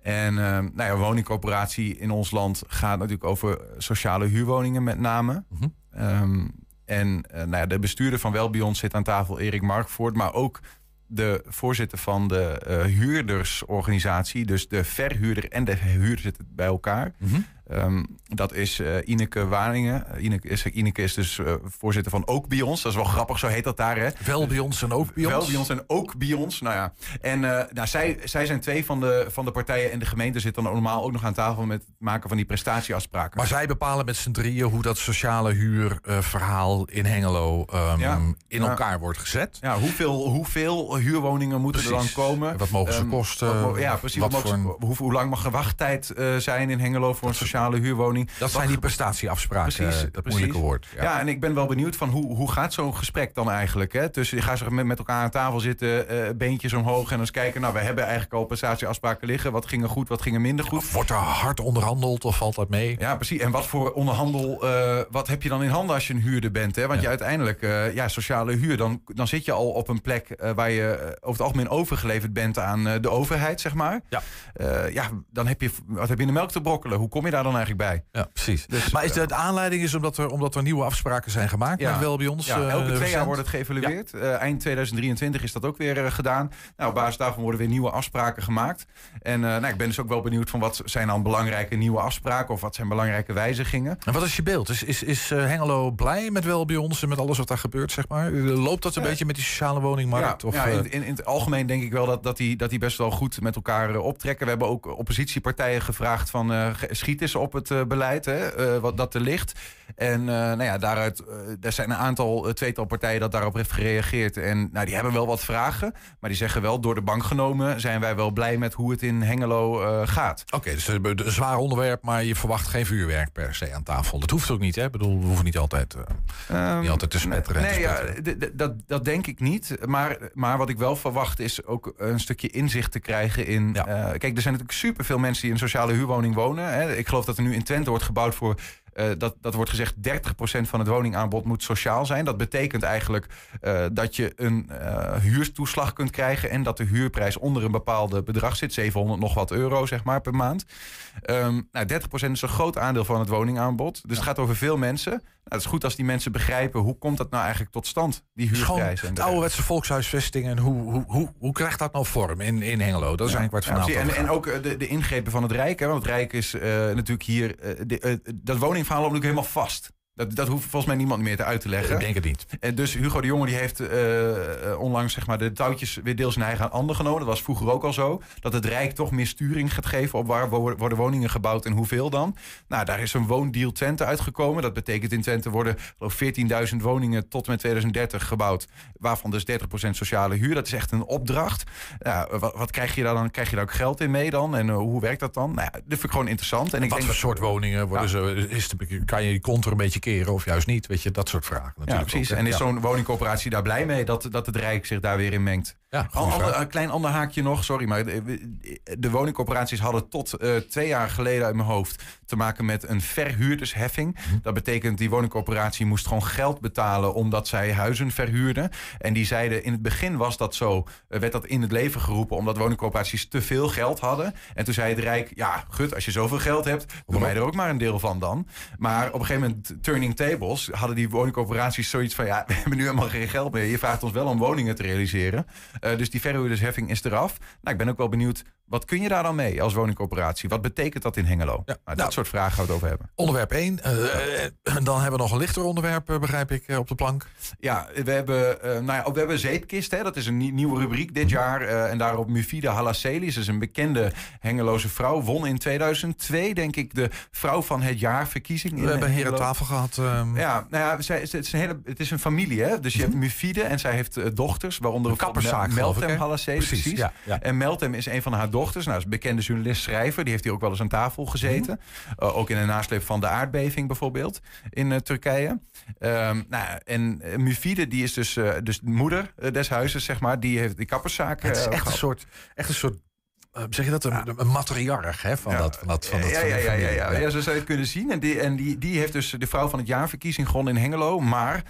En ehm, nou ja, woningcorporatie in ons land gaat natuurlijk over sociale huurwoningen met name. Mhm. Ehm, en eh, nou de bestuurder van Welbions zit aan tafel, Erik Markvoort. Maar ook de voorzitter van de eh, huurdersorganisatie. Dus de verhuurder en de huurder zitten bij elkaar. Mhm. Ehm, dat is eh, Ineke Waringen. Eh, Ineke, is, Ineke is dus eh, voorzitter van Ook bij ons. Dat is wel grappig, zo heet dat daar. Hè? Wel bij ons en ook bij ons. Wel bij ons en ook bij ons. Nou ja. En eh, nou, zij, zij zijn twee van de, van de partijen. En de gemeente zit dan normaal ook nog aan tafel met het maken van die prestatieafspraken. Maar zij bepalen met z'n drieën hoe dat sociale huurverhaal in Hengelo ehm, Ja. in elkaar wordt gezet. ja, hoeveel, hoeveel huurwoningen moeten er dan komen? Wat mogen ze Ehm, kosten? wat ja, precies. Wat Wat mogen voor hoe, hoe lang mag de wachttijd eh, zijn in Hengelo voor een sociale huurwoning? Dat zijn die prestatieafspraken, Precies, dat precies. moeilijke woord. Ja. en ik ben wel benieuwd van hoe, hoe gaat zo'n gesprek dan eigenlijk? Hè? Tussen, je gaat ze met, met elkaar aan tafel zitten, eh, beentjes omhoog en eens kijken. Nou, we hebben eigenlijk al prestatieafspraken liggen. Wat ging er goed, wat ging er minder goed? Wordt er hard onderhandeld of valt dat mee? Ja, precies. En wat voor onderhandel, eh, wat heb je dan in handen als je een huurder bent? Hè? Want je uiteindelijk, eh, ja, sociale huur, dan, dan zit je al op een plek eh, waar je over het algemeen overgeleverd bent aan eh, de overheid, zeg maar. Ja. Eh, ja, dan heb je, wat heb je in de melk te brokkelen? Hoe kom je daar dan dan eigenlijk bij. Ja, precies. Dus, maar is de, eh, de aanleiding is omdat er, omdat er nieuwe afspraken zijn gemaakt met wel bij ons? Ja, eh, elke twee jaar wordt het geëvalueerd. Eh, eind 2023 is dat ook weer gedaan. Nou, op basis daarvan worden weer nieuwe afspraken gemaakt. En nou, ik ben dus ook wel benieuwd van wat zijn dan belangrijke nieuwe afspraken of wat zijn belangrijke wijzigingen. En wat is je beeld? Is, is, is Hengelo blij met wel bij ons en met alles wat daar gebeurt, zeg maar? Loopt dat een beetje met die sociale woningmarkt? Ja, of, ja, in, in, in het algemeen denk ik wel dat, dat, die, dat die best wel goed met elkaar optrekken. We hebben ook oppositiepartijen gevraagd van ge- schiet eens op het eh, beleid, hè, eh, wat dat er ligt. En eh, nou ja, daaruit, er zijn een aantal, tweetal partijen dat daarop heeft gereageerd. En nou, die hebben wel wat vragen, maar die zeggen wel, door de bank genomen zijn wij wel blij met hoe het in Hengelo gaat. Oké, dus een een zwaar onderwerp, maar je verwacht geen vuurwerk per se aan tafel. Dat hoeft ook niet, hè? Ik bedoel, we hoeven niet altijd, niet altijd te smetteren. en te Nee, ja, dat, dat denk ik niet. Maar, maar wat ik wel verwacht is ook een stukje inzicht te krijgen in... kijk, er zijn natuurlijk superveel mensen die in sociale huurwoning wonen. Hè. Ik geloof dat er nu in Twente wordt gebouwd voor... eh, dat, dat wordt gezegd 30% van het woningaanbod moet sociaal zijn. Dat betekent eigenlijk eh, dat je een eh, huurtoeslag kunt krijgen... en dat de huurprijs onder een bepaalde bedrag zit. 700 nog wat euro, zeg maar, per maand. Ehm nou, 30% is een groot aandeel van het woningaanbod. Dus het gaat over veel mensen. Nou, het is goed als die mensen begrijpen... hoe komt dat nou eigenlijk tot stand, die huurprijzen. en het ouderwetse volkshuisvesting en hoe, hoe, hoe, hoe krijgt dat nou vorm in, in Hengelo? Dat is eigenlijk Ja, vanavond en, en ook eh, de, de ingrepen van het Rijk. Hè, want het Rijk is eh, natuurlijk hier... de, eh, dat woningverhaal loopt natuurlijk helemaal vast. Dat, dat hoeft volgens mij niemand meer te uit te leggen. Ik denk het niet. En dus Hugo de Jonge die heeft eh, eh, onlangs zeg maar, de touwtjes weer deels in eigen handen genomen. Dat was vroeger ook al zo. Dat het Rijk toch meer sturing gaat geven op waar wo- worden woningen gebouwd en hoeveel dan. Nou, daar is een woondeal Twente uitgekomen. Dat betekent in Twente worden geloof 14.000 woningen tot en met 2030 gebouwd. Waarvan dus 30% sociale huur. Dat is echt een opdracht. Ja, wat, wat krijg je daar dan? Krijg je daar ook geld in mee dan? En eh, hoe werkt dat dan? Nou ja, dat vind ik gewoon interessant. En ik wat denk voor dat- soort woningen worden ze? Is de, kan je je kont er een beetje keren of juist niet? Weet je, dat soort vragen. Ja, Natuurlijk precies. ook, hè? en is Ja. zo'n woningcoöperatie daar blij mee dat, dat het Rijk zich daar weer in mengt? Ja, Al- ander- een klein ander haakje nog, sorry, maar de, de woningcoöperaties hadden tot eh, twee jaar geleden uit mijn hoofd te maken met een verhuurdersheffing. Mhm. Dat betekent die woningcoöperatie moest gewoon geld betalen omdat zij huizen verhuurden. En die zeiden in het begin was dat zo, eh, werd dat in het leven geroepen omdat woningcoöperaties te veel geld hadden. En toen zei het Rijk, ja, gut, als je zoveel geld hebt, doe mij er ook maar een deel van dan. Maar op een gegeven moment, turning tables, hadden die woningcoöperaties zoiets van, ja, we hebben nu helemaal geen geld meer. Je vraagt ons wel om woningen te realiseren. Eh, dus die verhuurdersheffing is eraf. Nou, ik ben ook wel benieuwd, wat kun je daar dan mee als woningcoöperatie? Wat betekent dat in Hengelo? Nou, dat soort vragen gaan we het over hebben. Onderwerp 1. dan hebben we nog een lichter onderwerp, eh, begrijp ik, eh, op de plank. Ja, we hebben, eh, nou ja, we hebben Zeepkist. Hè? Dat is een nie- nieuwe rubriek dit jaar. eh, en daarop Mufida Halacelis. Dat is een bekende Hengeloze vrouw. Won in 2002, denk ik, de vrouw van het jaar verkiezing. We in hebben hier aan tafel gehad. ehm, Ja, nou ja, zij, het, is een hele, het is een familie, hè? Dus je hebt Mufide en zij heeft eh, dochters, waaronder Een kapperszaak, Meltem? Halacelis. Precies, Precies. ja, ja. En Meltem is een van haar dochters. Nou, is een bekende journalist, schrijver. Die heeft hier ook wel eens aan tafel gezeten. Mhm. Uh, ook in de nasleep van de aardbeving bijvoorbeeld in eh, Turkije. Ehm, nou, en uh, Mufide, die is dus, eh, dus de moeder eh, des huizes, zeg maar. Die heeft die kapperszaak het is eh, echt een soort, echt een soort eh, zeg je dat, een, een matriarch hè, van, dat, van dat van dat ja, van ja, ja, ja, ja, ja, zo zou je het kunnen zien. En, die, en die, die heeft dus de vrouw van het jaarverkiezing gewonnen in Hengelo. Maar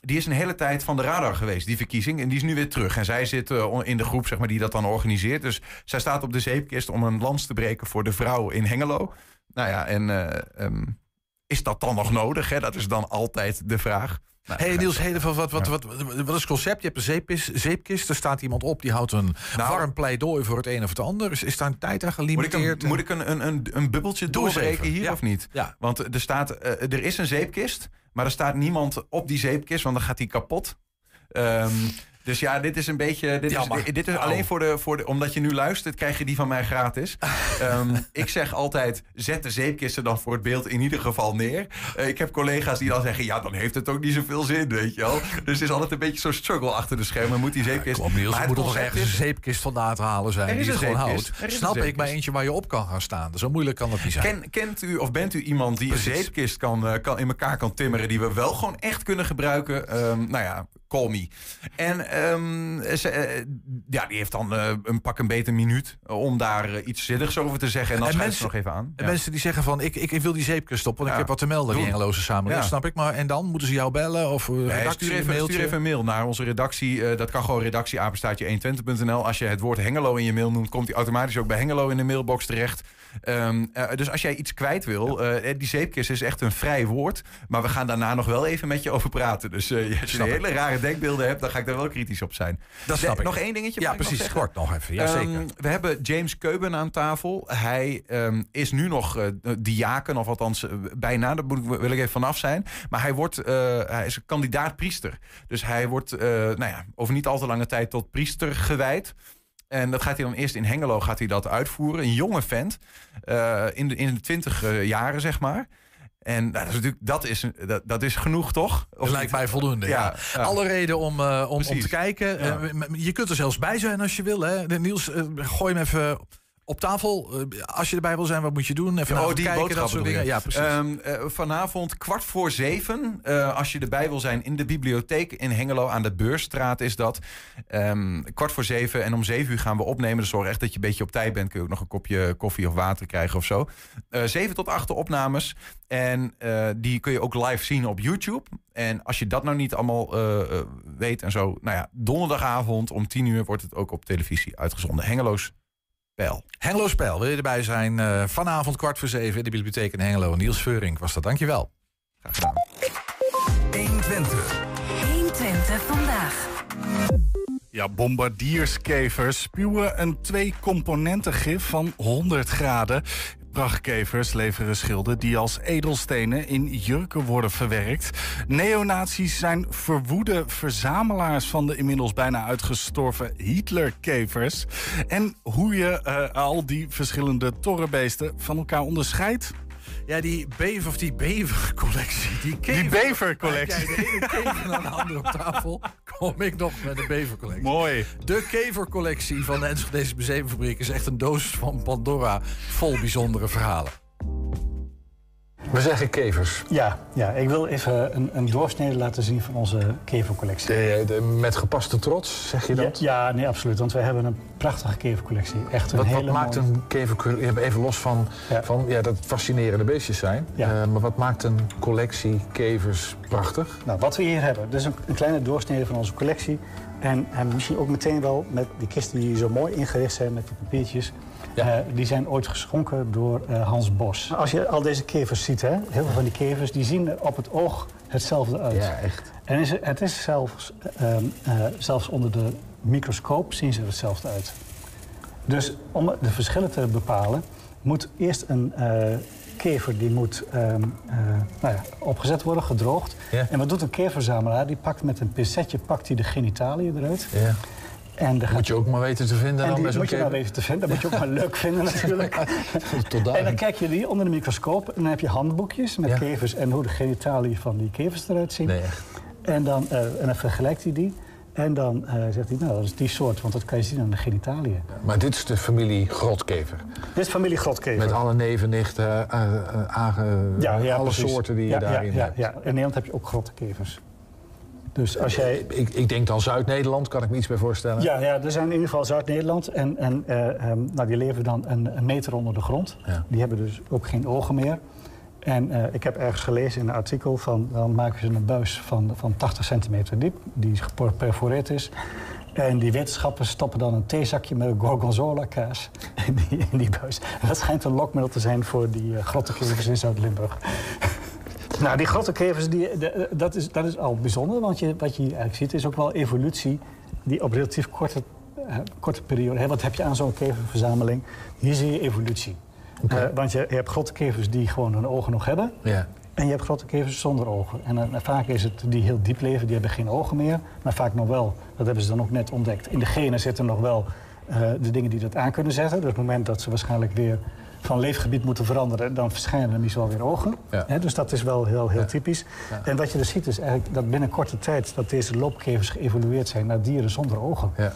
die is een hele tijd van de radar geweest, die verkiezing. En die is nu weer terug. En zij zit eh, in de groep zeg maar, die dat dan organiseert. Dus zij staat op de zeepkist om een lans te breken voor de vrouw in Hengelo. Nou ja, en eh, ehm, is dat dan nog nodig? Hè? Dat is dan altijd de vraag. Nou, hey. Niels, hey, wat, wat, wat, wat, wat is het concept? Je hebt een zeepkist, zeepkist, er staat iemand op die houdt een Nou- warm pleidooi voor het een of het ander. Is, is daar een tijd aan Moet ik een, gelimiteerd? moet ik een, een, een, een bubbeltje doorbreken hier Ja. of niet? Ja. Want er, staat, eh, er is een zeepkist, maar er staat niemand op die zeepkist, want dan gaat die kapot. Ehm, dus ja, dit is een beetje. Dit Jammer. is, dit is Oh. alleen voor de, voor de. Omdat je nu luistert, krijg je die van mij gratis. Ehm, ik zeg altijd: zet de zeepkisten dan voor het beeld in ieder geval neer. Eh, ik heb collega's die dan zeggen: ja, dan heeft het ook niet zoveel zin, weet je wel. Dus het is altijd een beetje zo'n struggle achter de schermen. Moet die zeepkist. Kom Niels, Maar er het moet toch ergens een zeepkist vandaan te halen zijn Er is die gewoon een Snap ik maar eentje waar je op kan gaan staan. Zo moeilijk kan dat niet zijn. Ken, kent u of bent u iemand die Precies. een zeepkist kan, eh, kan, in elkaar kan timmeren... die we wel gewoon echt kunnen gebruiken? Ehm, nou ja, Call Me. En ehm, ze, eh, ja, die heeft dan eh, een pak een beter minuut om daar eh, iets zinnigs over te zeggen. En dan schrijft ze nog even aan. En Ja. mensen die zeggen van, ik, ik, ik wil die zeepkust stoppen, want Ja. ik heb wat te melden die Engeloze samenleving. Snap ik, maar en dan moeten ze jou bellen of eh, Nee, stuur, even, mailtje? stuur even een mail naar onze redactie. Eh, dat kan gewoon redactieapenstaatje120.nl. Als je het woord Hengelo in je mail noemt, komt hij automatisch ook bij Hengelo in de mailbox terecht. Ehm, eh, dus als jij iets kwijt wil, eh, die zeepkist is echt een vrij woord. Maar we gaan daarna nog wel even met je over praten. Dus eh, als je hele rare denkbeelden hebt, dan ga ik daar wel kritisch op zijn. Dat snap De- ik. Nog één dingetje? Ja, nog precies. Kort nog even. Ja, zeker. Ehm, we hebben James Keuben aan tafel. Hij ehm, is nu nog eh, diaken, of althans eh, bijna. Daar moet ik, wil ik even vanaf zijn. Maar hij, wordt, eh, hij is kandidaat priester. Dus hij wordt eh, nou ja, over niet al te lange tijd tot priester gewijd. En dat gaat hij dan eerst in Hengelo gaat hij dat uitvoeren. Een jonge vent. eh, in, de, in de twintig jaren, zeg maar. En nou, dat, is natuurlijk, dat, is, dat, dat is genoeg, toch? Dat lijkt mij voldoende. Ja. ja. Alle reden om, eh, om, om te kijken. Ja. Eh, je kunt er zelfs bij zijn als je wil. Hè. Niels, gooi hem even op tafel. Eh, als je erbij wil zijn, wat moet je doen? Even oh, die kijken, dat soort dingen. Ja, precies. Ehm, eh, vanavond kwart voor zeven, eh, als je erbij wil zijn in de bibliotheek in Hengelo aan de Beursstraat is dat. Ehm, kwart voor zeven en om zeven uur gaan we opnemen. Dus zorg echt dat je een beetje op tijd bent. Kun je ook nog een kopje koffie of water krijgen of zo. Zeven tot acht opnames. En die kun je ook live zien op YouTube. En als je dat nou niet allemaal weet en zo. Nou ja, donderdagavond om tien uur wordt het ook op televisie uitgezonden. Hengelo's Pijl. Hengelo Spel, wil je erbij zijn? Eh, vanavond kwart voor zeven in de bibliotheek in Hengelo. Niels Veurink was dat. Dankjewel. Graag gedaan. 120. 120 vandaag. Ja, bombardierskevers spuwen een twee-componenten gif van 100 graden. Prachtkevers leveren schilden die als edelstenen in jurken worden verwerkt. Neonazies zijn verwoede verzamelaars van de inmiddels bijna uitgestorven Hitlerkevers. En hoe je eh, al die verschillende torrenbeesten van elkaar onderscheidt. Ja, die bever of die bevercollectie. Die, kever, Die bevercollectie. Kijk, de ene kever naar de andere op tafel. Kom ik nog met de bevercollectie. Mooi. De kevercollectie van de Enschedeze Museumfabriek is echt een doos van Pandora vol bijzondere verhalen. We zeggen kevers. Ja, ja, ik wil even een, een doorsnede laten zien van onze kevercollectie. De, de- met gepaste trots, zeg je dat? Ja, ja, nee, absoluut. Want wij hebben een prachtige kevercollectie. Echt een Wat, hele wat maakt mooie- een kevercollectie... Even los van, van ja, dat fascinerende beestjes zijn. Ja. Eh, maar wat maakt een collectie kevers prachtig? Nou, wat we hier hebben, dus een, een kleine doorsnede van onze collectie. En, en misschien ook meteen wel met die kisten die zo mooi ingericht zijn met die papiertjes. Eh, die zijn ooit geschonken door eh, Hans Bos. Als je al deze kevers ziet, hè, heel veel van die kevers, die zien er op het oog hetzelfde uit. Ja, echt. En is, het- is zelfs, eh, eh, zelfs onder de microscoop zien ze er hetzelfde uit. Dus om de verschillen te bepalen, moet eerst een kever die moet ehm, eh, nou ja, opgezet worden, gedroogd. Ja. En wat doet een keververzamelaar? Die pakt met een pincetje pakt hij de genitaliën eruit. Ja. En Moet je ook maar weten te vinden en dan die moet je maar weten te vinden. Dat moet je ook maar leuk vinden natuurlijk. Tot daar. En dan kijk je die onder de microscoop en dan heb je handboekjes met Ja. kevers en hoe de genitaliën van die kevers eruit zien. Nee, echt. En dan, eh, en dan vergelijkt hij die. En dan eh, zegt hij, nou, dat is die soort, want dat kan je zien aan de genitaliën. Maar dit is de familie grotkever. Dit is familie grotkever. Met alle neven, nichten, eh, alle precies. soorten die je Ja, daarin ja, hebt. Ja, ja. In Nederland heb je ook grottekevers. Dus als jij... Ik, ik denk dan Zuid-Nederland, kan ik me iets bij voorstellen. Ja, ja, er zijn in ieder geval Zuid-Nederland. En, en eh, ehm, nou, die leven dan een, een meter onder de grond. Ja. Die hebben dus ook geen ogen meer. En eh, ik heb ergens gelezen in een artikel van... dan maken ze een buis van, van 80 centimeter diep, die geperforeerd is. En die wetenschappers stoppen dan een theezakje met een gorgonzola kaas in die, in die buis. Dat schijnt een lokmiddel te zijn voor die uh, in Zuid-Limburg. Nou, die grottekevers, die, de- dat, is, dat is al bijzonder. Want je, wat je hier eigenlijk ziet, is ook wel evolutie die op relatief korte, eh, korte periode... Hè, wat heb je aan zo'n keververzameling? Hier zie je evolutie. Eh, want je, je hebt grottekevers die gewoon hun ogen nog hebben. Ja. En je hebt grottekevers zonder ogen. En eh, vaak is het die heel diep leven, die hebben geen ogen meer. Maar vaak nog wel, dat hebben ze dan ook net ontdekt. In de genen zitten nog wel de dingen die dat aan kunnen zetten. Dus op het moment dat ze waarschijnlijk weer van leefgebied moeten veranderen... dan verschijnen er niet zo weer ogen. Ja. Dus dat is wel heel, heel typisch. Ja. En wat je dus ziet is eigenlijk dat binnen korte tijd... dat deze loopkevers geëvolueerd zijn naar dieren zonder ogen. Ja.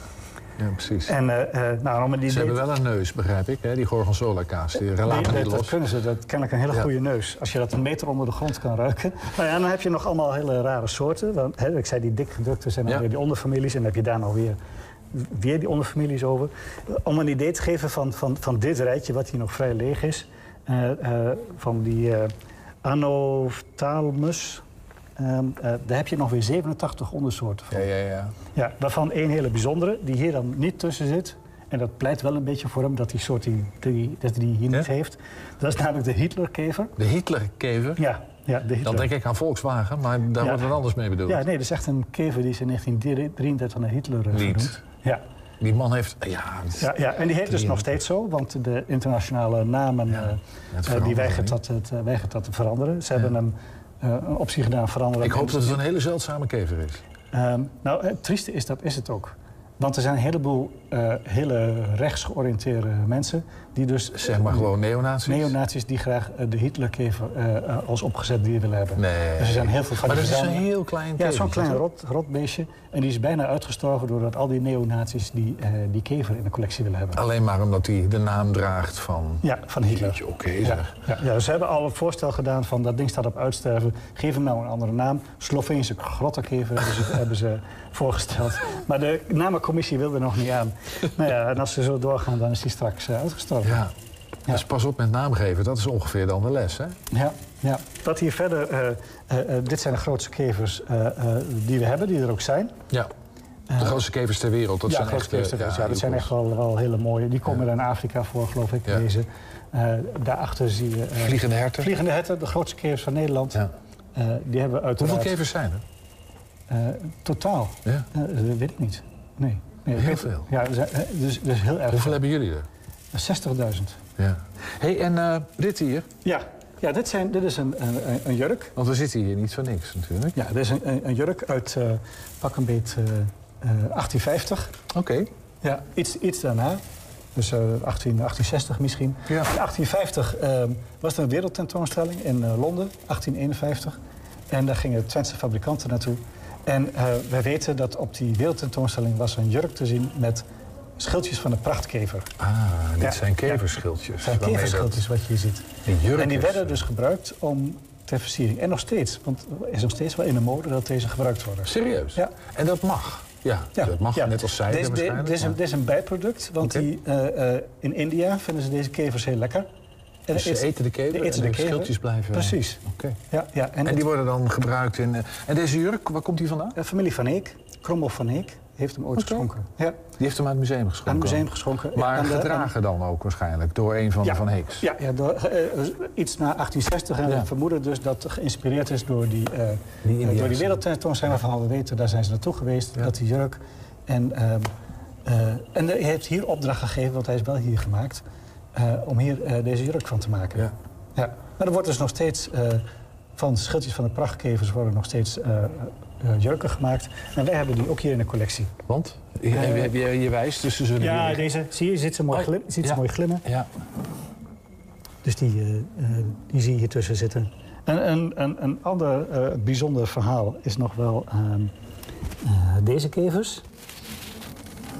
Ja, precies. En, uh, nou, om die ze hebben wel een neus, begrijp ik, hè? die gorgonzola-kaas. Die niet los. Dat kunnen ze, dat kennelijk een hele goede neus. Als je dat een meter onder de grond kan ruiken. Nou ja, dan heb je nog allemaal hele rare soorten. Want, hè, ik zei die dikgedrukte zijn dan weer die onderfamilies. En dan heb je daar nog weer, weer die onderfamilies over. Om een idee te geven van, van, van dit rijtje, wat hier nog vrij leeg is. Uh, van die Anophthalmus Um, uh, daar heb je nog weer 87 ondersoorten van. Ja, ja, ja. ja, waarvan één hele bijzondere, die hier dan niet tussen zit. En dat pleit wel een beetje voor hem dat die soort die, die, dat die hier ja? niet heeft. Dat is namelijk de Hitlerkever. De Hitlerkever? Ja. ja de Hitler. Dan denk ik aan Volkswagen, maar daar ja. wordt wat anders mee bedoeld. Ja, nee, dat is echt een kever die is in 1933 naar Hitler uh, genoemd. Ja. Die man heeft... Ja, ja, ja, en die heet dus nog steeds zo, want de internationale namen ja, uh, die weigert dat, het, weigert dat te veranderen. Ze hebben hem uh, een optie gedaan veranderen. Ik hoop dat het een hele zeldzame kever is. Um, nou, het trieste is, dat is het ook. Want er zijn een heleboel hele rechts georiënteerde mensen die dus... Zeg maar gewoon neonazies? Neonazies die graag uh, de Hitlerkever uh, als opgezet dier willen hebben. Nee. Dus er zijn heel veel van maar dat is een heel klein Ja, zo'n klein rot, rotbeestje. En die is bijna uitgestorven doordat al die neonazies die, die kever in de collectie willen hebben. Alleen maar omdat hij de naam draagt van... Ja, van Hitler. Oké okay. Ja, ja, ja, ze hebben al een voorstel gedaan van dat ding staat op uitsterven. Geef hem nou een andere naam. Sloveense grottenkever hebben ze, hebben ze voorgesteld. Maar de namencommissie wilde nog niet aan. nou ja, en als ze zo doorgaan, dan is die straks uh, uitgestorven. Ja. ja. Dus pas op met naamgeven, dat is ongeveer dan de les, hè? Ja, ja. Wat hier verder... Uh, uh, dit zijn de grootste kevers die we hebben, die er ook zijn. Ja. De grootste kevers ter wereld, dat ja, zijn grootste echt... Kevers ja, dat zijn echt wel, wel hele mooie. Die komen in Afrika voor, geloof ik, deze. daarachter zie je... vliegende herten. Vliegende herten, de grootste kevers van Nederland. Ja. die hebben we uiteraard... Hoeveel kevers zijn er? totaal? Ja. dat weet ik niet. Nee. nee heel veel. Ja, dus, dus heel erg. Hoeveel hebben jullie er? 60.000. Ja. hey, en uh, dit hier? Ja, ja dit, zijn, dit is een, een, een, jurk. Want we zitten hier niet voor niks natuurlijk. Ja, dit is een, een jurk uit uh, pak een beet uh, 1850. Oké. Okay. Ja, iets, iets daarna. Dus 18, 1860 misschien. Ja. In 1850 was er een wereldtentoonstelling in Londen, 1851. En daar gingen Twentse fabrikanten naartoe. En wij weten dat op die wereldtentoonstelling was een jurk te zien met schildjes van de prachtkever. Ah, dit ja. zijn keverschildjes. Het zijn keverschildjes wat je hier ziet. Die en die werden dus gebruikt om ter versiering. En nog steeds, want er is nog steeds wel in de mode dat deze gebruikt worden. Serieus? Ja. En dat mag? Ja, ja. dat mag, net als zijde dit, waarschijnlijk. Dit is, een, dit is een bijproduct, want okay. die, uh, uh, in India vinden ze deze kevers heel lekker. En dus ze eten de kever de, eten en de, de schildjes blijven... Precies. Oké. Ja, ja, en, en die worden dan gebruikt in... En deze jurk, waar komt die vandaan? Familie Van Eek, Krommel van Eek, heeft hem ooit okay. geschonken. Ja. Die heeft hem aan het museum geschonken? Aan het museum geschonken. Maar en de, gedragen dan ook waarschijnlijk door een van ja, de Van Heeks? Ja, ja door, uh, iets na 1860. En ja. we vermoeden dus dat geïnspireerd is door die, uh, die, door die wereldtentoonstelling waarvan we weten, daar zijn ze naartoe geweest, dat die jurk. En, uh, en hij heeft hier opdracht gegeven, want hij is wel hier gemaakt, om hier deze jurk van te maken. Ja. Ja, maar er wordt dus nog steeds uh, van schildjes van de prachtkevers worden nog steeds jurken gemaakt. En wij hebben die ook hier in de collectie. Want? Je, je, je wijst, dus ze Ja, deze. Zie je, zit ze mooi, glim, zit ja. mooi glimmen. Ja. Dus die, die zie je hier tussen zitten. En een, een, een ander bijzonder verhaal is nog wel deze kevers.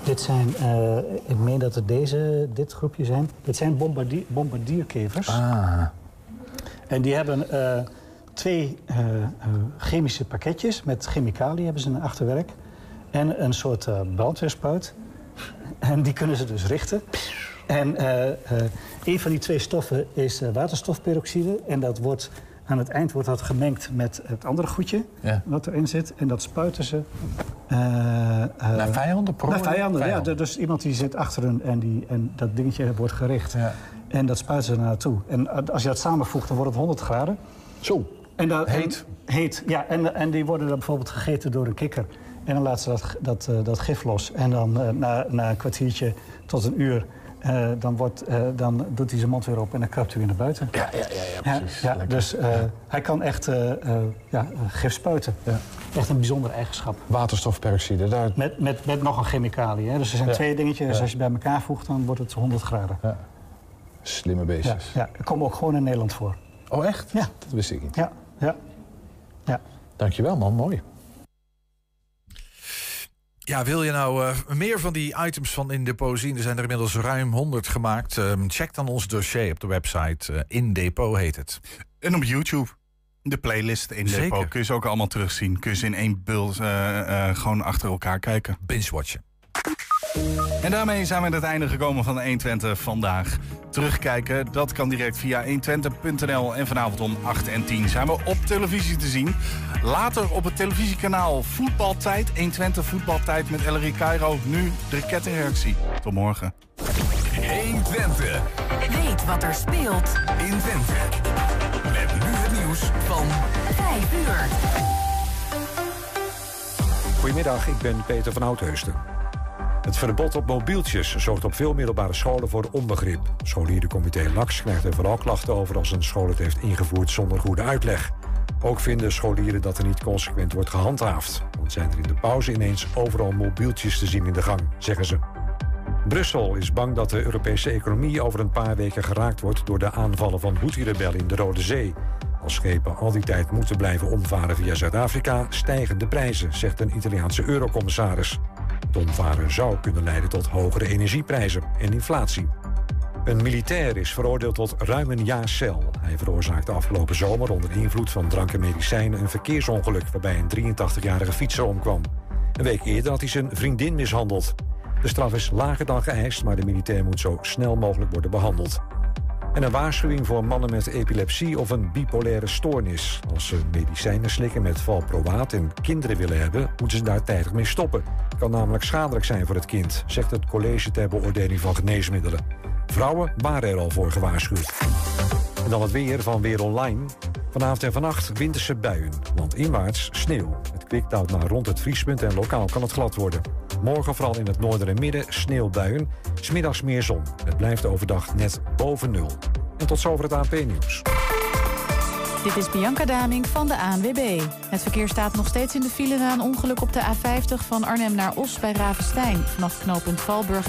Dit zijn, uh, ik meen dat het deze, dit groepje zijn. Dit zijn bombardier, bombardierkevers. Ah. En die hebben uh, twee uh, chemische pakketjes met chemicaliën hebben ze in achterwerk. En een soort brandweerspuit. En die kunnen ze dus richten. En een van die twee stoffen is waterstofperoxide. En dat wordt aan het eind wordt dat gemengd met het andere goedje ja. wat erin zit. En dat spuiten ze... Uh, uh, naar vijanden? Naar vijanden, vijanden, ja. Dus iemand die zit achter hun en, die, en dat dingetje wordt gericht. Ja. En dat spuiten ze naar naartoe. En als je dat samenvoegt, dan wordt het 100 graden. Zo, en dat, heet. En, heet, ja. En, en die worden dan bijvoorbeeld gegeten door een kikker. En dan laten ze dat, dat, uh, dat gif los. En dan uh, na, na een kwartiertje tot een uur... Uh, dan, wordt, uh, dan doet hij zijn mond weer op en dan krabt hij weer naar buiten. Ja, ja, ja, ja precies. Ja, ja, dus uh, ja. hij kan echt ja, gif spuiten. Ja. Echt een bijzondere eigenschap. Waterstofperoxide. Daar... Met, met, met nog een chemicalië. Hè? Dus er zijn Ja. twee dingetjes. Dus Ja. als je bij elkaar voegt, dan wordt het 100 graden. Ja. Slimme Ja, beestjes. ja. Dat komt ook gewoon in Nederland voor. Oh, echt? Ja. Dat wist ik niet. Ja, ja. ja. Dankjewel, man. Mooi. Ja, wil je nou uh, meer van die items van In Depot zien? Er zijn er inmiddels ruim 100 gemaakt. Um, check dan ons dossier op de website. Uh, in Depot heet het. En op YouTube. De playlist in Zeker. Depot kun je ze ook allemaal terugzien. Kun je ze in één bult uh, gewoon achter elkaar kijken. Binge-watchen. En daarmee zijn we aan het einde gekomen van de 120 vandaag. Terugkijken, dat kan direct via 120.nl. En vanavond om 8 en 10 zijn we op televisie te zien. Later op het televisiekanaal Voetbaltijd. 120 Voetbaltijd met Ellery Cairo. Nu de kettingreactie. Tot morgen. 120. Weet wat er speelt in Twente. Met nu het nieuws van 5 uur. Goedemiddag, ik ben Peter van Oudheusden. Het verbod op mobieltjes zorgt op veel middelbare scholen voor onbegrip. Scholierencomité LAX krijgt er vooral klachten over als een school het heeft ingevoerd zonder goede uitleg. Ook vinden scholieren dat er niet consequent wordt gehandhaafd. Want zijn er in de pauze ineens overal mobieltjes te zien in de gang, zeggen ze. Brussel is bang dat de Europese economie over een paar weken geraakt wordt door de aanvallen van Houthi-rebellen in de Rode Zee. Als schepen al die tijd moeten blijven omvaren via Zuid-Afrika, stijgen de prijzen, zegt een Italiaanse eurocommissaris. Omvaren zou kunnen leiden tot hogere energieprijzen en inflatie. Een militair is veroordeeld tot ruim een jaar cel. Hij veroorzaakte afgelopen zomer onder invloed van drank en medicijnen een verkeersongeluk waarbij een 83-jarige fietser omkwam. Een week eerder had hij zijn vriendin mishandeld. De straf is lager dan geëist, maar de militair moet zo snel mogelijk worden behandeld. En een waarschuwing voor mannen met epilepsie of een bipolaire stoornis. Als ze medicijnen slikken met valproaat en kinderen willen hebben, moeten ze daar tijdig mee stoppen. Het kan namelijk schadelijk zijn voor het kind, zegt het College ter Beoordeling van Geneesmiddelen. Vrouwen waren er al voor gewaarschuwd. En dan het weer van Weer Online. Vanavond en vannacht winterse buien. Landinwaarts sneeuw. Het kwik daalt naar rond het vriespunt en lokaal kan het glad worden. Morgen vooral in het noorden en midden sneeuwbuien. Smiddags meer zon. Het blijft overdag net boven nul. En tot zover het ANP-nieuws. Dit is Bianca Daming van de ANWB. Het verkeer staat nog steeds in de file na een ongeluk op de A50 van Arnhem naar Os bij Ravenstein. Vanaf knooppunt Valburg